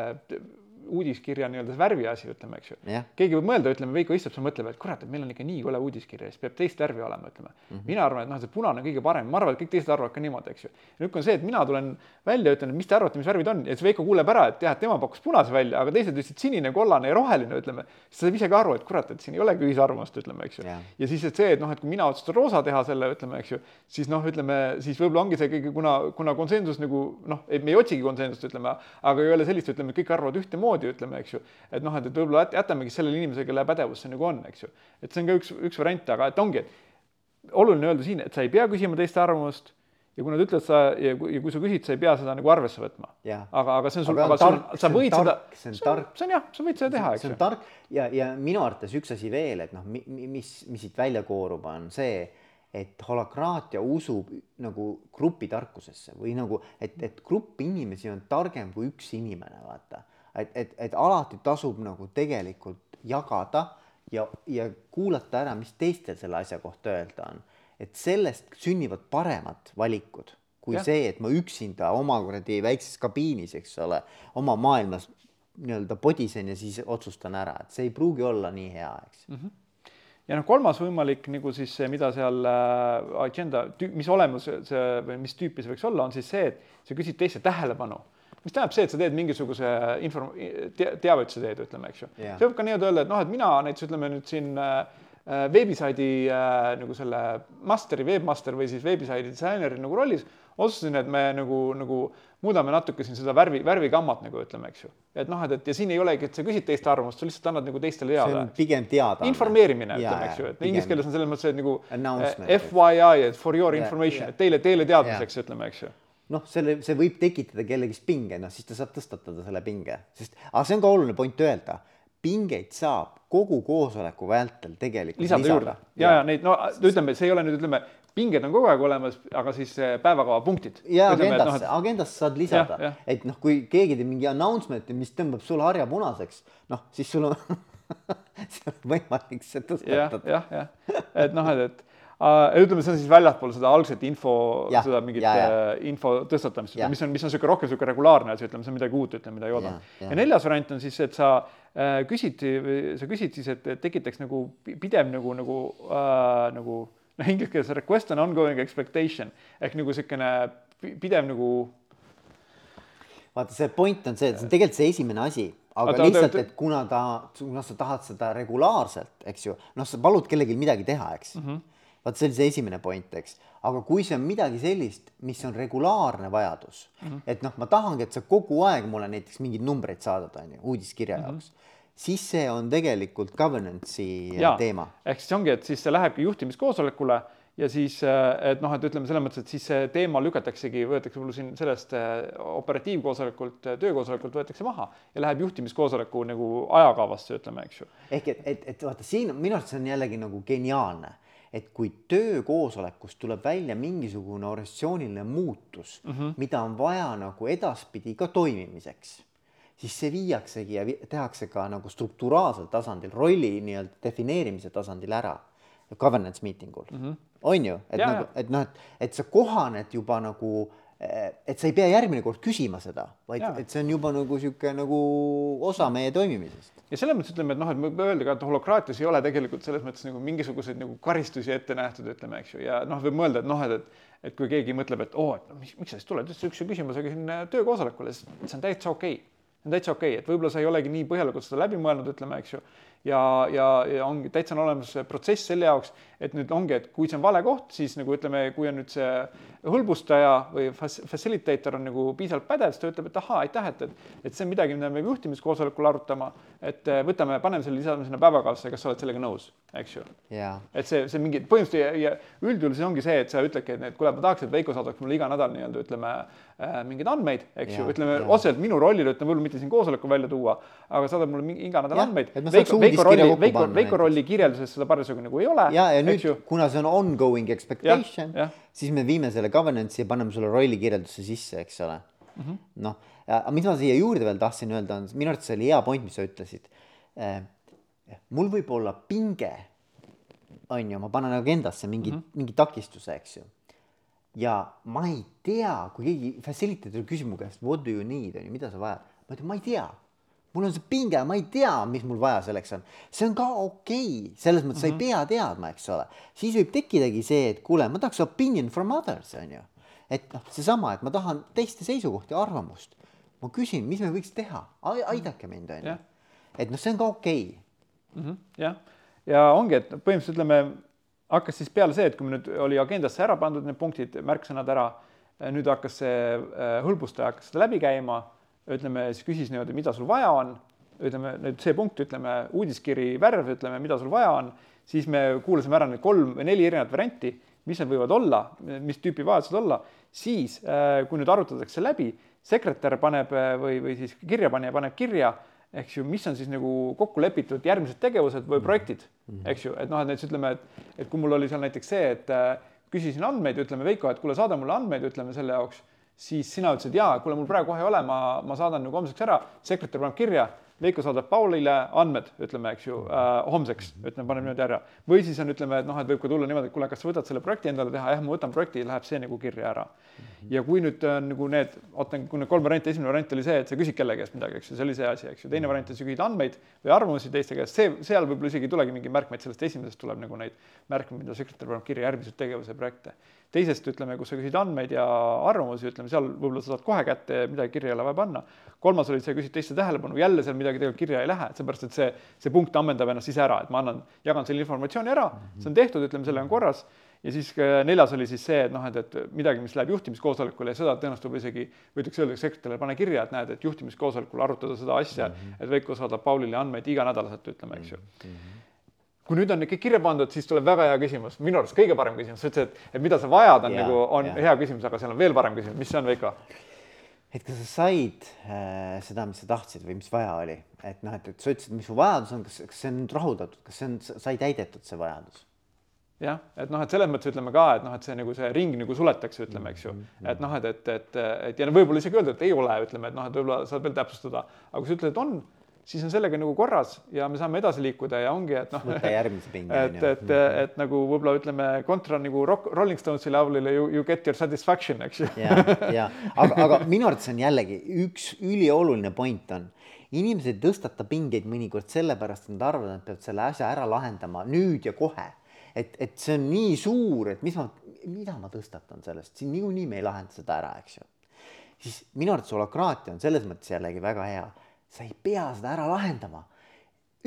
uudiskirja nii-öelda värvi asi, ütleme, eks ju Jah.. keegi võib mõelda, ütleme, Veiko istub seal, mõtleb, et kurat, et meil on ikka nii kole uudiskiri ja siis peab teist värvi olema, ütleme mm. -hmm. mina arvan, et noh, see punane on kõige parem, ma arvan, et kõik teised arvavad ka niimoodi, eks ju. nüüd on see, et mina tulen välja, ütlen, et mis te arvate, mis värvid on ja siis Veiko kuuleb ära, et jah, et tema pakkus punase välja, aga teised ütlesid sinine, kollane ja roheline, ütleme. siis ta saab ise ka aru, et kurat, et siin ei olegi ühisarvamust, ütleme, eks ju Jah. ja siis, et see, et noh, et kui mina otsustan roosa teha selle, ütleme, eks ju, siis noh, ütleme siis võib-olla ongi see kõige, kuna, kuna konsensus nagu noh, me ei otsigi konsensust, ütleme, aga ei ole sellist, ütleme, kõik arvavad ühtemoodi, ütleme, eks ju. et noh, et, et võib-olla jät- jätamegi sellele inimesele, kelle pädevus see nagu on, eks ju. et see on ka üks, üks variant, aga et ongi, et oluline öelda siin, et sa ei pea küsima teiste arvamust ja kui nad ütlevad sa ja kui, ja kui sa küsid, sa ei pea seda nagu arvesse võtma. Aga, aga see on sul, Aga sul sa see võid seda tark,, see on tark. see on jah, sa võid seda teha, eks see ju on. tark ja, ja minu arvates üks asi veel, et noh, mis, mis siit välja koorub, on see, et holokraatia usub nagu grupitarkusesse või nagu, et, et grupp inimesi on targem kui üks inimene, vaata. et, et, et alati tasub nagu tegelikult jagada ja, ja kuulata ära, mis teistel selle asja kohta öelda on. et sellest sünnivad paremad valikud kui ja. see, et ma üksinda oma kuradi väikses kabiinis, eks ole, oma maailmas nii-öelda podisen ja siis otsustan ära, et see ei pruugi olla nii hea, eks mm. ja noh, kolmas võimalik nagu siis see, mida seal äh, agenda, mis olemus see või mis tüüpi see võiks olla, on siis see, et sa küsid teiste tähelepanu. Mis tähendab see, et sa teed mingisuguse inform-, teavet sa teed, ütleme, eks ju Jah. see võib ka nii-öelda öelda, et noh, et mina näiteks ütleme nüüd siin äh, äh, veebisaidi äh, nagu selle master'i, webmaster või siis veebisaidi disaineri nagu rollis, otsustasin, et me nagu, nagu muudame natuke siin seda värvi, värvigammat nagu ütleme, eks ju. et noh, et, et ja siin ei olegi, et sa küsid teiste arvamust, sa lihtsalt annad nagu teistele teada. pigem teada. informeerimine, ütleme, eks ju, et inglise keeles on selles mõttes, et nagu FYI, et for your information, et teile, teile teadmiseks, ütleme, eks ju noh, selle, see võib tekitada kellegist pinge, noh siis ta saab tõstatada selle pinge, sest, aga see on ka oluline point öelda pingeid saab kogu koosoleku vältel tegelikult lisada, lisada. juurde ja, ja neid, no ütleme, see ei ole nüüd ütleme, pinged on kogu aeg olemas, aga siis päevakava punktid. ja agendasse no,, agendasse saad lisada, et noh, kui keegi teeb mingi announcement'i, mis tõmbab sul harja punaseks, noh siis sul on siis on võimalik see tõstatada ja,. jah, jah, et noh, et, et ütleme, see on siis väljaspool seda algset info, seda mingit ja, ja. Äh, info tõstatamist, mis on, mis on niisugune rohkem niisugune regulaarne asi, ütleme, see on midagi uut, ütleme, mida ei oodanud. ja neljas variant on siis, et sa äh, küsid, sa küsid siis, et tekitaks nagu pidev nagu, nagu äh,, nagu noh, inglise keeles request on ongoing expectation ehk nagu niisugune pidev nagu. vaata, see point on see, et see on tegelikult see esimene asi aga Ata, lihtsalt, et kuna ta, kuna sa tahad seda regulaarselt, eks ju, noh, sa palud kellelgi midagi teha, eks mm. -hmm vaat see oli see esimene point, eks, aga kui see on midagi sellist, mis on regulaarne vajadus mm, -hmm. et noh, ma tahangi, et sa kogu aeg mulle näiteks mingeid numbreid saadad, on ju, uudiskirja mm -hmm. jaoks siis see on tegelikult governance'i ja, teema. ehk siis ongi, et siis see lähebki juhtimiskoosolekule ja siis, äh, et noh, et ütleme selles mõttes, et siis see teema lükataksegi, võetakse võib-olla siin sellest äh, operatiivkoosolekult, äh, töökoosolekult võetakse maha ja läheb juhtimiskoosoleku nagu ajakavasse, ütleme, eks ju. ehk et, et, et vaata siin minu arust see on jällegi nagu geniaalne et kui töökoosolekust tuleb välja mingisugune organisatsiooniline muutus mm, -hmm. mida on vaja nagu edaspidi ka toimimiseks, siis see viiaksegi ja tehakse ka nagu strukturaalsel tasandil, rolli nii-öelda defineerimise tasandil ära, governance meeting ul mm, -hmm. on ju, et ja, nagu, et noh, et, et sa kohaned juba nagu et sa ei pea järgmine kord küsima seda, vaid ja. et see on juba nagu sihuke nagu osa meie toimimisest. ja selles mõttes ütleme, et noh, et võib öelda ka, et holokraatias ei ole tegelikult selles mõttes nagu mingisuguseid nagu karistusi ette nähtud, ütleme, eks ju, ja noh, võib mõelda, et noh, et, et et kui keegi mõtleb, et oo oh,, et no mis, miks sa siis tuled, üldse üks küsimus, aga siin töökoosolekule, see on täitsa okei okay. see on täitsa okei okay., et võib-olla sa ei olegi nii põhjalikult seda läbi mõelnud, ütleme, eks ju ja, ja, ja ongi täitsa on olemas protsess selle jaoks, et nüüd ongi, et kui see on vale koht, siis nagu ütleme, kui on nüüd see hõlbustaja või facilitator on nagu piisavalt pädev, siis ta ütleb, et ahaa, aitäh, et, et, et see on midagi, mida me peame juhtimiskoosolekul arutama, et eh, võtame, paneme selle, lisame sinna päevakavasse, kas sa oled sellega nõus, eks ju? Yeah.. et see, see mingi põhimõtteliselt ja, ja üldjuhul see ongi see, et sa ütledki, et, kuule, ma tahaks, et Veiko saadaks mulle iga nädal nii-öelda ütleme mingeid andmeid, eks yeah, ju, ütleme otseselt minu rollile, ütleme võib-olla mitte siin koosolekul välja tuua, aga saadab mulle iga nädal andmeid. Veiko, Veiko rolli, Veiko, Veiko rolli kirjelduses seda parasjagu nagu ei ole. ja, ja nüüd, kuna see on ongoing expectation, siis me viime selle governance'i ja paneme sulle rollikirjeldusse sisse, eks ole mm -hmm.. noh, aga mis ma siia juurde veel tahtsin öelda, on minu arvates see oli hea point, mis sa ütlesid eh,. mul võib olla pinge, on ju, ma panen agendasse mingi mm, -hmm. mingi takistuse, eks ju. Ja ma ei tea, kui keegi facilitator küsib mu käest, what do you need, on ju, mida sa vajad, ma ütlen, ma ei tea mul on see pinge, ma ei tea, mis mul vaja selleks on. see on ka okei okay., selles mõttes mm -hmm. sa ei mhm. pea teadma, eks ole. siis võib tekkidagi see, et kuule, ma tahaks opinion from others, on ju. et noh, seesama, et ma tahan teiste seisukohti, arvamust. ma küsin, mis me võiks teha, aidake mind, on ju. et noh, see on ka okei okay. mm. -hmm. jah, ja ongi, et põhimõtteliselt ütleme, hakkas siis peale see, et kui nüüd oli agendasse ära pandud need punktid, märksõnad ära, nüüd hakkas see äh, hõlbustaja hakkas seda läbi käima ütleme, siis küsis niimoodi, mida sul vaja on, ütleme nüüd see punkt, ütleme uudiskiri, värv, ütleme, mida sul vaja on, siis me kuulasime ära need kolm või neli erinevat varianti, mis need võivad olla, mis tüüpi vajadused olla, siis äh, kui nüüd arutatakse läbi, sekretär paneb äh, või, või siis kirjapanija paneb kirja, eks ju, mis on siis nagu kokku lepitud järgmised tegevused või projektid, mhm. eks ju, et noh, et näiteks ütleme, et, et kui mul oli seal näiteks see, et äh, küsisin andmeid, ütleme Veiko, et kuule, saada mulle andmeid, ütleme selle jaoks siis sina ütlesid, jaa, kuule, mul praegu kohe ei ole, ma, ma saadan nagu homseks ära, sekretär paneb kirja Veiko saadab Paulile andmed, ütleme, eks ju äh,, homseks, ütleme, paneme niimoodi ära. või siis on, ütleme, et noh, et võib ka tulla niimoodi, et kuule, kas sa võtad selle projekti endale teha, jah, ma võtan projekti, läheb see nagu kirja ära. ja kui nüüd on äh, nagu need, oota, kui need kolm varianti, esimene variant oli see, et sa küsid kellegi käest midagi, eks ju, see oli see asi, eks ju, teine variant on, sa küsid andmeid või arvamusi teiste käest, see, seal võib-olla isegi ei tulegi mingeid märkmeid, sellest esimesest tuleb nagu neid märkmeid, mida sekretär paneb kirja järgmiseid tegevuse projekte teisest ütleme, kus sa küsid andmeid ja arvamusi, ütleme seal võib-olla sa saad kohe kätte, midagi kirja ei ole vaja panna. kolmas oli see, küsid teiste tähelepanu, jälle seal midagi tegelikult kirja ei lähe, seepärast et see, see punkt ammendab ennast ise ära, et ma annan, jagan selle informatsiooni ära see on tehtud, ütleme, sellega on korras ja siis neljas oli siis see, et noh, et, et midagi, mis läheb juhtimiskoosolekule ja seda tõenäoliselt võib isegi, võidakse öelda sekretärile, pane kirja, et näed, et juhtimiskoosolekul arutada seda asja mm, -hmm. et Veiko saadab Paulile andmeid iganädalaselt, ütleme, eks ju mm. -hmm kui nüüd on ikka kirja pandud, siis tuleb väga hea küsimus, minu arust kõige parem küsimus, sa ütlesid, et, et mida sa vajad, on ja, nagu, on ja. hea küsimus, aga seal on veel parem küsimus, mis see on, Veiko? et kas sa said äh, seda, mis sa tahtsid või mis vaja oli, et noh, et, et sa ütlesid, mis su vajadus on, kas, kas see on nüüd rahuldatud, kas see on, sai täidetud, see vajadus? jah, et noh, et selles mõttes ütleme ka, et noh, et see nagu see ring nagu suletakse, ütleme, eks ju, mm-hmm. et noh, et, et, et, et ja võib-olla isegi öelda, et ei ole, ütleme, et noh, et võib-olla saab veel täpsustada, aga kui sa ütled, et on siis on sellega nagu korras ja me saame edasi liikuda ja ongi, et noh. et, et, et, et nagu võib-olla ütleme kontra nagu rock, Rolling Stonesi laulile you, you get your satisfaction, eks ju. ja, ja aga, aga minu arvates on jällegi üks ülioluline point on, inimesed ei tõstata pingeid mõnikord sellepärast, et nad arvavad, et nad peavad selle asja ära lahendama nüüd ja kohe. et, et see on nii suur, et mis ma, mida ma tõstatan sellest, siin niikuinii me ei lahenda seda ära, eks ju. siis minu arvates holakraatia on selles mõttes jällegi väga hea sa ei pea seda ära lahendama.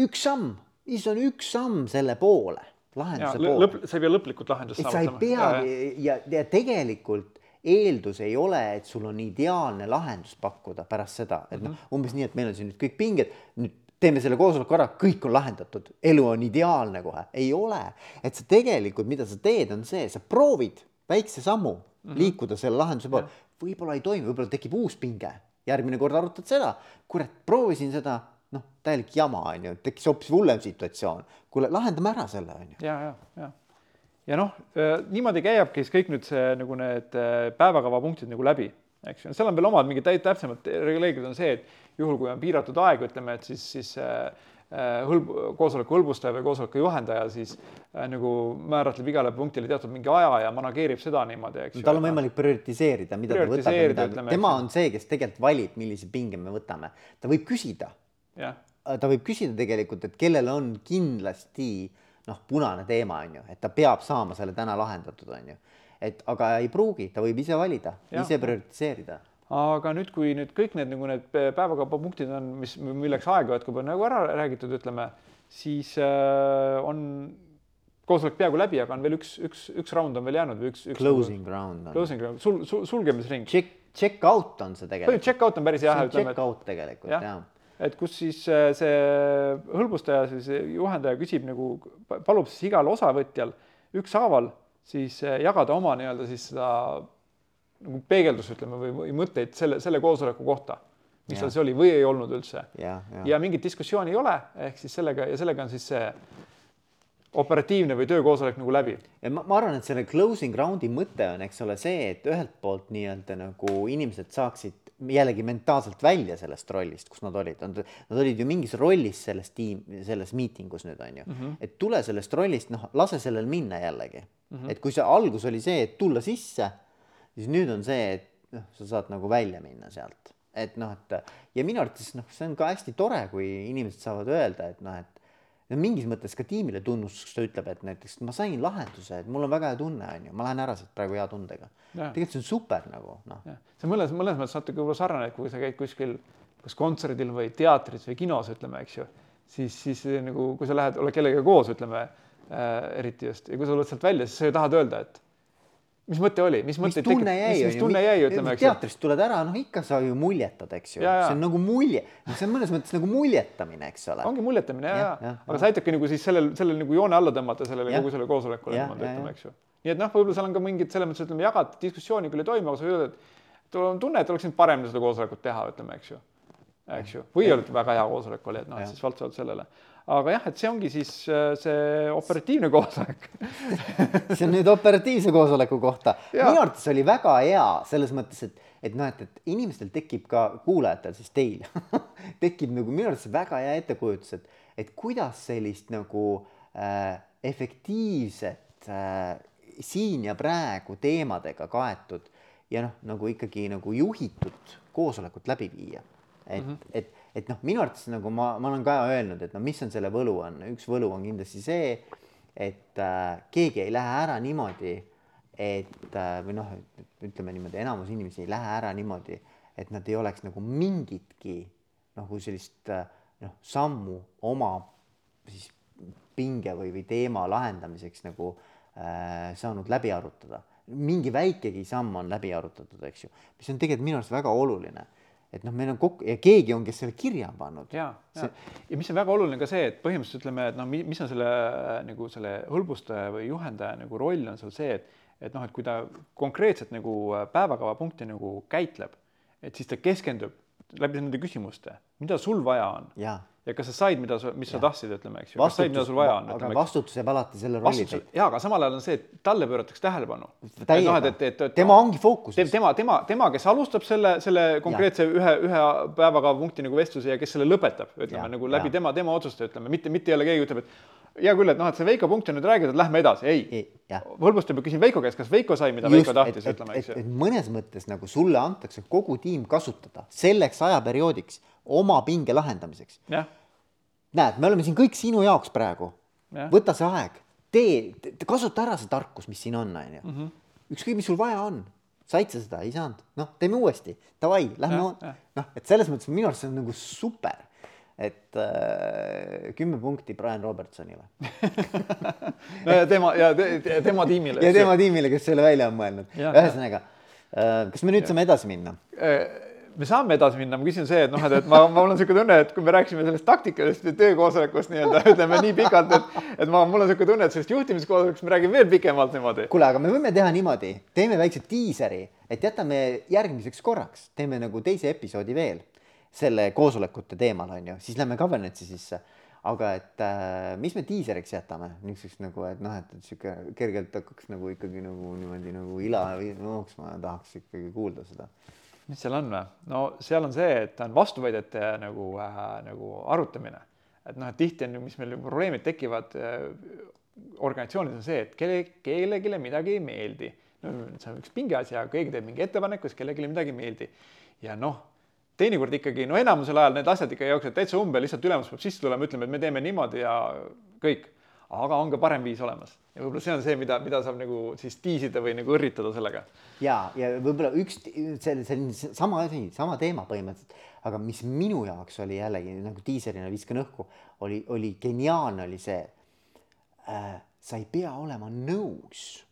üks samm, siis on üks samm selle poole, lahenduse ja, poole. sa ei pea lõplikult lahendust saavutama. sa ei pea ja, ja, ja tegelikult eeldus ei ole, et sul on ideaalne lahendus pakkuda pärast seda, et noh, mhm. umbes nii, et meil on siin nüüd kõik pinged, nüüd teeme selle koosoleku ära, kõik on lahendatud, elu on ideaalne kohe, ei ole. et sa tegelikult, mida sa teed, on see, sa proovid väikse sammu mm -hmm. liikuda selle lahenduse poole, võib-olla ei toimi, võib-olla tekib uus pinge järgmine kord arutad seda, kurat, proovisin seda, noh, täielik jama on ju, tekkis hoopis hullem situatsioon. kuule, lahendame ära selle on ju. ja, ja, ja, ja noh, niimoodi käiabki siis kõik nüüd see nagu need päevakava punktid nagu läbi, eks ju, seal on veel omad mingid täpsemad reeglid on see, et juhul, kui on piiratud aeg, ütleme, et siis, siis äh, Äh, hõlb, koosoleku hõlbustaja või koosoleku juhendaja siis äh, nagu määratleb igale punktile teatud mingi aja ja manageerib seda niimoodi, eks ju. tal on võimalik prioritiseerida, mida ta võtab mida, tema on see, kes tegelikult valib, millise pinge me võtame. ta võib küsida. ta võib küsida tegelikult, et kellel on kindlasti noh, punane teema on ju, et ta peab saama selle täna lahendatud, on ju. et aga ei pruugi, ta võib ise valida, ise prioritiseerida aga nüüd, kui nüüd kõik need nagu need päevakaubapunktid on, mis, milleks aega jätkub, on nagu ära räägitud, ütleme, siis äh, on koosolek peaaegu läbi, aga on veel üks, üks, üks round on veel jäänud või üks, üks. Closing nagu, round on. Closing round, sul, sul, sulgemisring. Check, check out on see tegelikult. Check out on päris jah. Check out tegelikult jah ja. et kus siis äh, see hõlbustaja, siis juhendaja küsib nagu, palub siis igal osavõtjal ükshaaval siis äh, jagada oma nii-öelda siis seda nagu peegeldus, ütleme, või, mõtteid selle, selle koosoleku kohta, mis ja. seal see oli või ei olnud üldse. ja, ja. mingit diskussiooni ei ole, ehk siis sellega ja sellega on siis see operatiivne või töökoosolek nagu läbi. ma, ma arvan, et selle closing round'i mõte on, eks ole, see, et ühelt poolt nii-öelda nagu inimesed saaksid jällegi mentaalselt välja sellest rollist, kus nad olid, nad olid ju mingis rollis selles tiim, selles miitingus nüüd on ju mm, -hmm. et tule sellest rollist, noh, lase sellel minna jällegi mm. -hmm. et kui see algus oli see, et tulla sisse siis nüüd on see, et noh, sa saad nagu välja minna sealt, et noh, et ja minu arvates noh, see on ka hästi tore, kui inimesed saavad öelda, et noh, et no mingis mõttes ka tiimile tunnustuseks ta ütleb, et näiteks ma sain lahenduse, et mul on väga hea tunne, on ju, ma lähen ära siit praegu hea tundega. tegelikult see on super nagu noh. see mõnes, mõnes mõttes natuke võib-olla sarnane, kui sa käid kuskil kas kontserdil või teatris või kinos, ütleme, eks ju, siis, siis nagu kui sa lähed, oled kellegagi koos, ütleme äh, eriti just ja kui sa tuled sealt välja, siis sa ju tahad öelda, et mis mõte oli, mis mõte mis tunne jäi, mis, mis tunne jäi, ütleme, teatrist tuled ära, noh ikka sa ju muljetad, eks ju, see on nagu mulje, see on mõnes mõttes nagu muljetamine, eks ole. ongi muljetamine ja, ja, ja, aga sa aitadki nagu siis sellel, sellel nagu joone alla tõmmata sellele kogu sellele koosolekule niimoodi ütleme, eks ju. nii et noh, võib-olla seal on ka mingid selles mõttes ütleme, jagad diskussiooni küll ei toimu, aga sa ütled, et on tunne, et oleks nüüd parem seda koosolekut teha, ütleme, eks ju. eks ju, või oli väga hea koosolek oli, et noh, siis valdavalt sellele aga jah, et see ongi siis äh, see operatiivne koosolek see on nüüd operatiivse koosoleku kohta. minu arvates oli väga hea selles mõttes, et, et noh, et, et inimestel tekib ka, kuulajatel siis teil tekib nagu minu arvates väga hea ettekujutus, et, et kuidas sellist nagu äh, efektiivset äh, siin ja praegu teemadega kaetud ja noh, nagu ikkagi nagu juhitud koosolekut läbi viia. et mm, -hmm. et et noh, minu arvates nagu ma, ma olen ka öelnud, et no mis on selle võlu on, üks võlu on kindlasti see, et äh, keegi ei lähe ära niimoodi, et äh, või noh, ütleme niimoodi, enamus inimesi ei lähe ära niimoodi, et nad ei oleks nagu mingitki nagu sellist äh, noh, sammu oma siis pinge või, või teema lahendamiseks nagu äh, saanud läbi arutada. mingi väikegi samm on läbi arutatud, eks ju, mis on tegelikult minu arust väga oluline et noh, meil on kokku ja keegi on, kes selle kirja on pannud. ja ja, ja mis on väga oluline ka see, et põhimõtteliselt ütleme, et noh, mis on selle nagu selle hõlbustaja või juhendaja nagu roll on seal see, et, et noh, et kui ta konkreetselt nagu päevakavapunkti nagu käitleb, et siis ta keskendub läbi nende küsimuste, mida sul vaja on ja ja kas sa said, mida sa, mis ja. sa tahtsid, ütleme, eks ju, kas said, mida sul vaja on. aga vastutus jääb alati selle rolli täitma. jaa, aga samal ajal on see, et talle pööratakse tähelepanu. No, et, et, et, et, tema ongi fookuses. tema, tema, tema, kes alustab selle, selle konkreetse ja. ühe, ühe päevakavapunkti nagu vestluse ja kes selle lõpetab, ütleme ja, nagu läbi ja. tema, tema otsuste, ütleme, mitte, mitte jälle keegi ütleb, et hea küll, et noh, et see Veiko punkt on nüüd räägitud, lähme edasi, ei. hõlbustab ja küsin Veiko käest, kas Veiko sai, mida Just, Veiko tahtis, ütleme, eks ju. mõnes mõttes nagu sulle antakse kogu tiim kasutada selleks ajaperioodiks oma pinge lahendamiseks. näed, me oleme siin kõik sinu jaoks praegu. võta see aeg, tee, kasuta ära see tarkus, mis siin on, onju. Mhm. ükskõik, mis sul vaja on, said sa seda, ei saanud, noh, teeme uuesti, davai, lähme, noh, et selles mõttes minu arust see on nagu super et äh, kümme punkti Brian Robertsonile no ja tema ja te, tema tiimile. ja tema tiimile, kes selle välja on mõelnud. ühesõnaga, äh, kas me nüüd ja. saame edasi minna? Äh, me saame edasi minna, ma küsin see, et noh, et, et ma, mul on niisugune tunne, et kui me rääkisime sellest taktikalisest töökoosolekust nii-öelda ütleme nii pikalt, et, et ma, mul on niisugune tunne, et sellest juhtimiskoosolekust me räägime veel pikemalt niimoodi. kuule, aga me võime teha niimoodi, teeme väikse diiseri, et jätame järgmiseks korraks, teeme nagu teise episoodi veel selle koosolekute teemal on ju, siis lähme governance'i sisse aga et äh, mis me diiseriks jätame niisuguseks nagu, et noh, et, sihuke kergelt hakkaks nagu ikkagi nagu niimoodi nagu ila jooksma ja tahaks ikkagi kuulda seda mis seal on või? no seal on see, et on vastuväidete nagu äh,, nagu arutamine. et noh, et tihti on ju, mis meil probleemid tekivad äh, organisatsioonides on see, et kelle, kellelegi midagi ei meeldi. no see on üks pingeasi, aga keegi teeb mingi ettepaneku, siis kellelegi midagi ei meeldi. ja noh, teinekord ikkagi, no enamusel ajal need asjad ikka jooksevad täitsa umbe, lihtsalt ülemus peab sisse tulema, ütlema, et me teeme niimoodi ja kõik aga on ka parem viis olemas ja võib-olla see on see, mida, mida saab nagu siis tiisida või nagu õrritada sellega. ja, ja võib-olla üks selline, selline sama asi, sama teema põhimõtteliselt, aga mis minu jaoks oli jällegi nagu diiserina viskan õhku, oli, oli geniaalne, oli see äh,. sa ei pea olema nõus.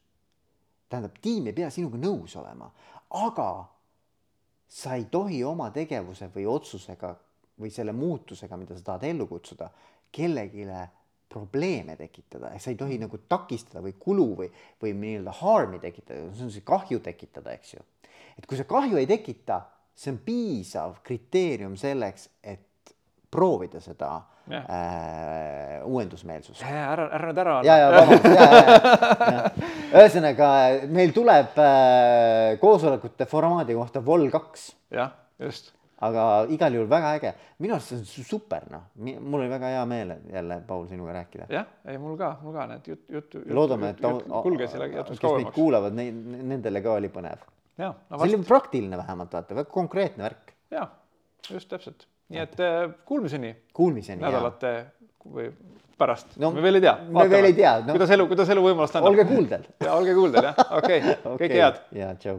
tähendab, tiim ei pea sinuga nõus olema, aga sa ei tohi oma tegevuse või otsusega või selle muutusega, mida sa tahad ellu kutsuda, kellelegi probleeme tekitada, sa ei tohi nagu takistada või kulu või, või nii-öelda harm'i tekitada, see on see kahju tekitada, eks ju. et kui sa kahju ei tekita, see on piisav kriteerium selleks, et proovida seda ja. äh, uuendusmeelsust. ära, ära nüüd ära. ja, ja vabandust, ja, ja. ühesõnaga meil tuleb äh, koosolekute formaadi kohta vol kaks. jah, just aga igal juhul väga äge, minu arust see on super, noh, mul oli väga hea meel jälle, Paul, sinuga rääkida. jah, ei mul ka, mul ka need jutt, jutt, jutt. loodame, et kulges ja jätkus kauemaks. kuulavad, nendele ka oli põnev. No, see oli praktiline vähemalt, vaata, väga konkreetne värk. ja, just täpselt, nii et äh, kuulmiseni. Kuulmiseni. nädalate või pärast no,, me veel ei tea. me veel ei tea no.. kuidas elu, kuidas elu võimalust annab. olge kuuldel ja olge kuuldel jah, okei okay. okay., kõike head. ja tšau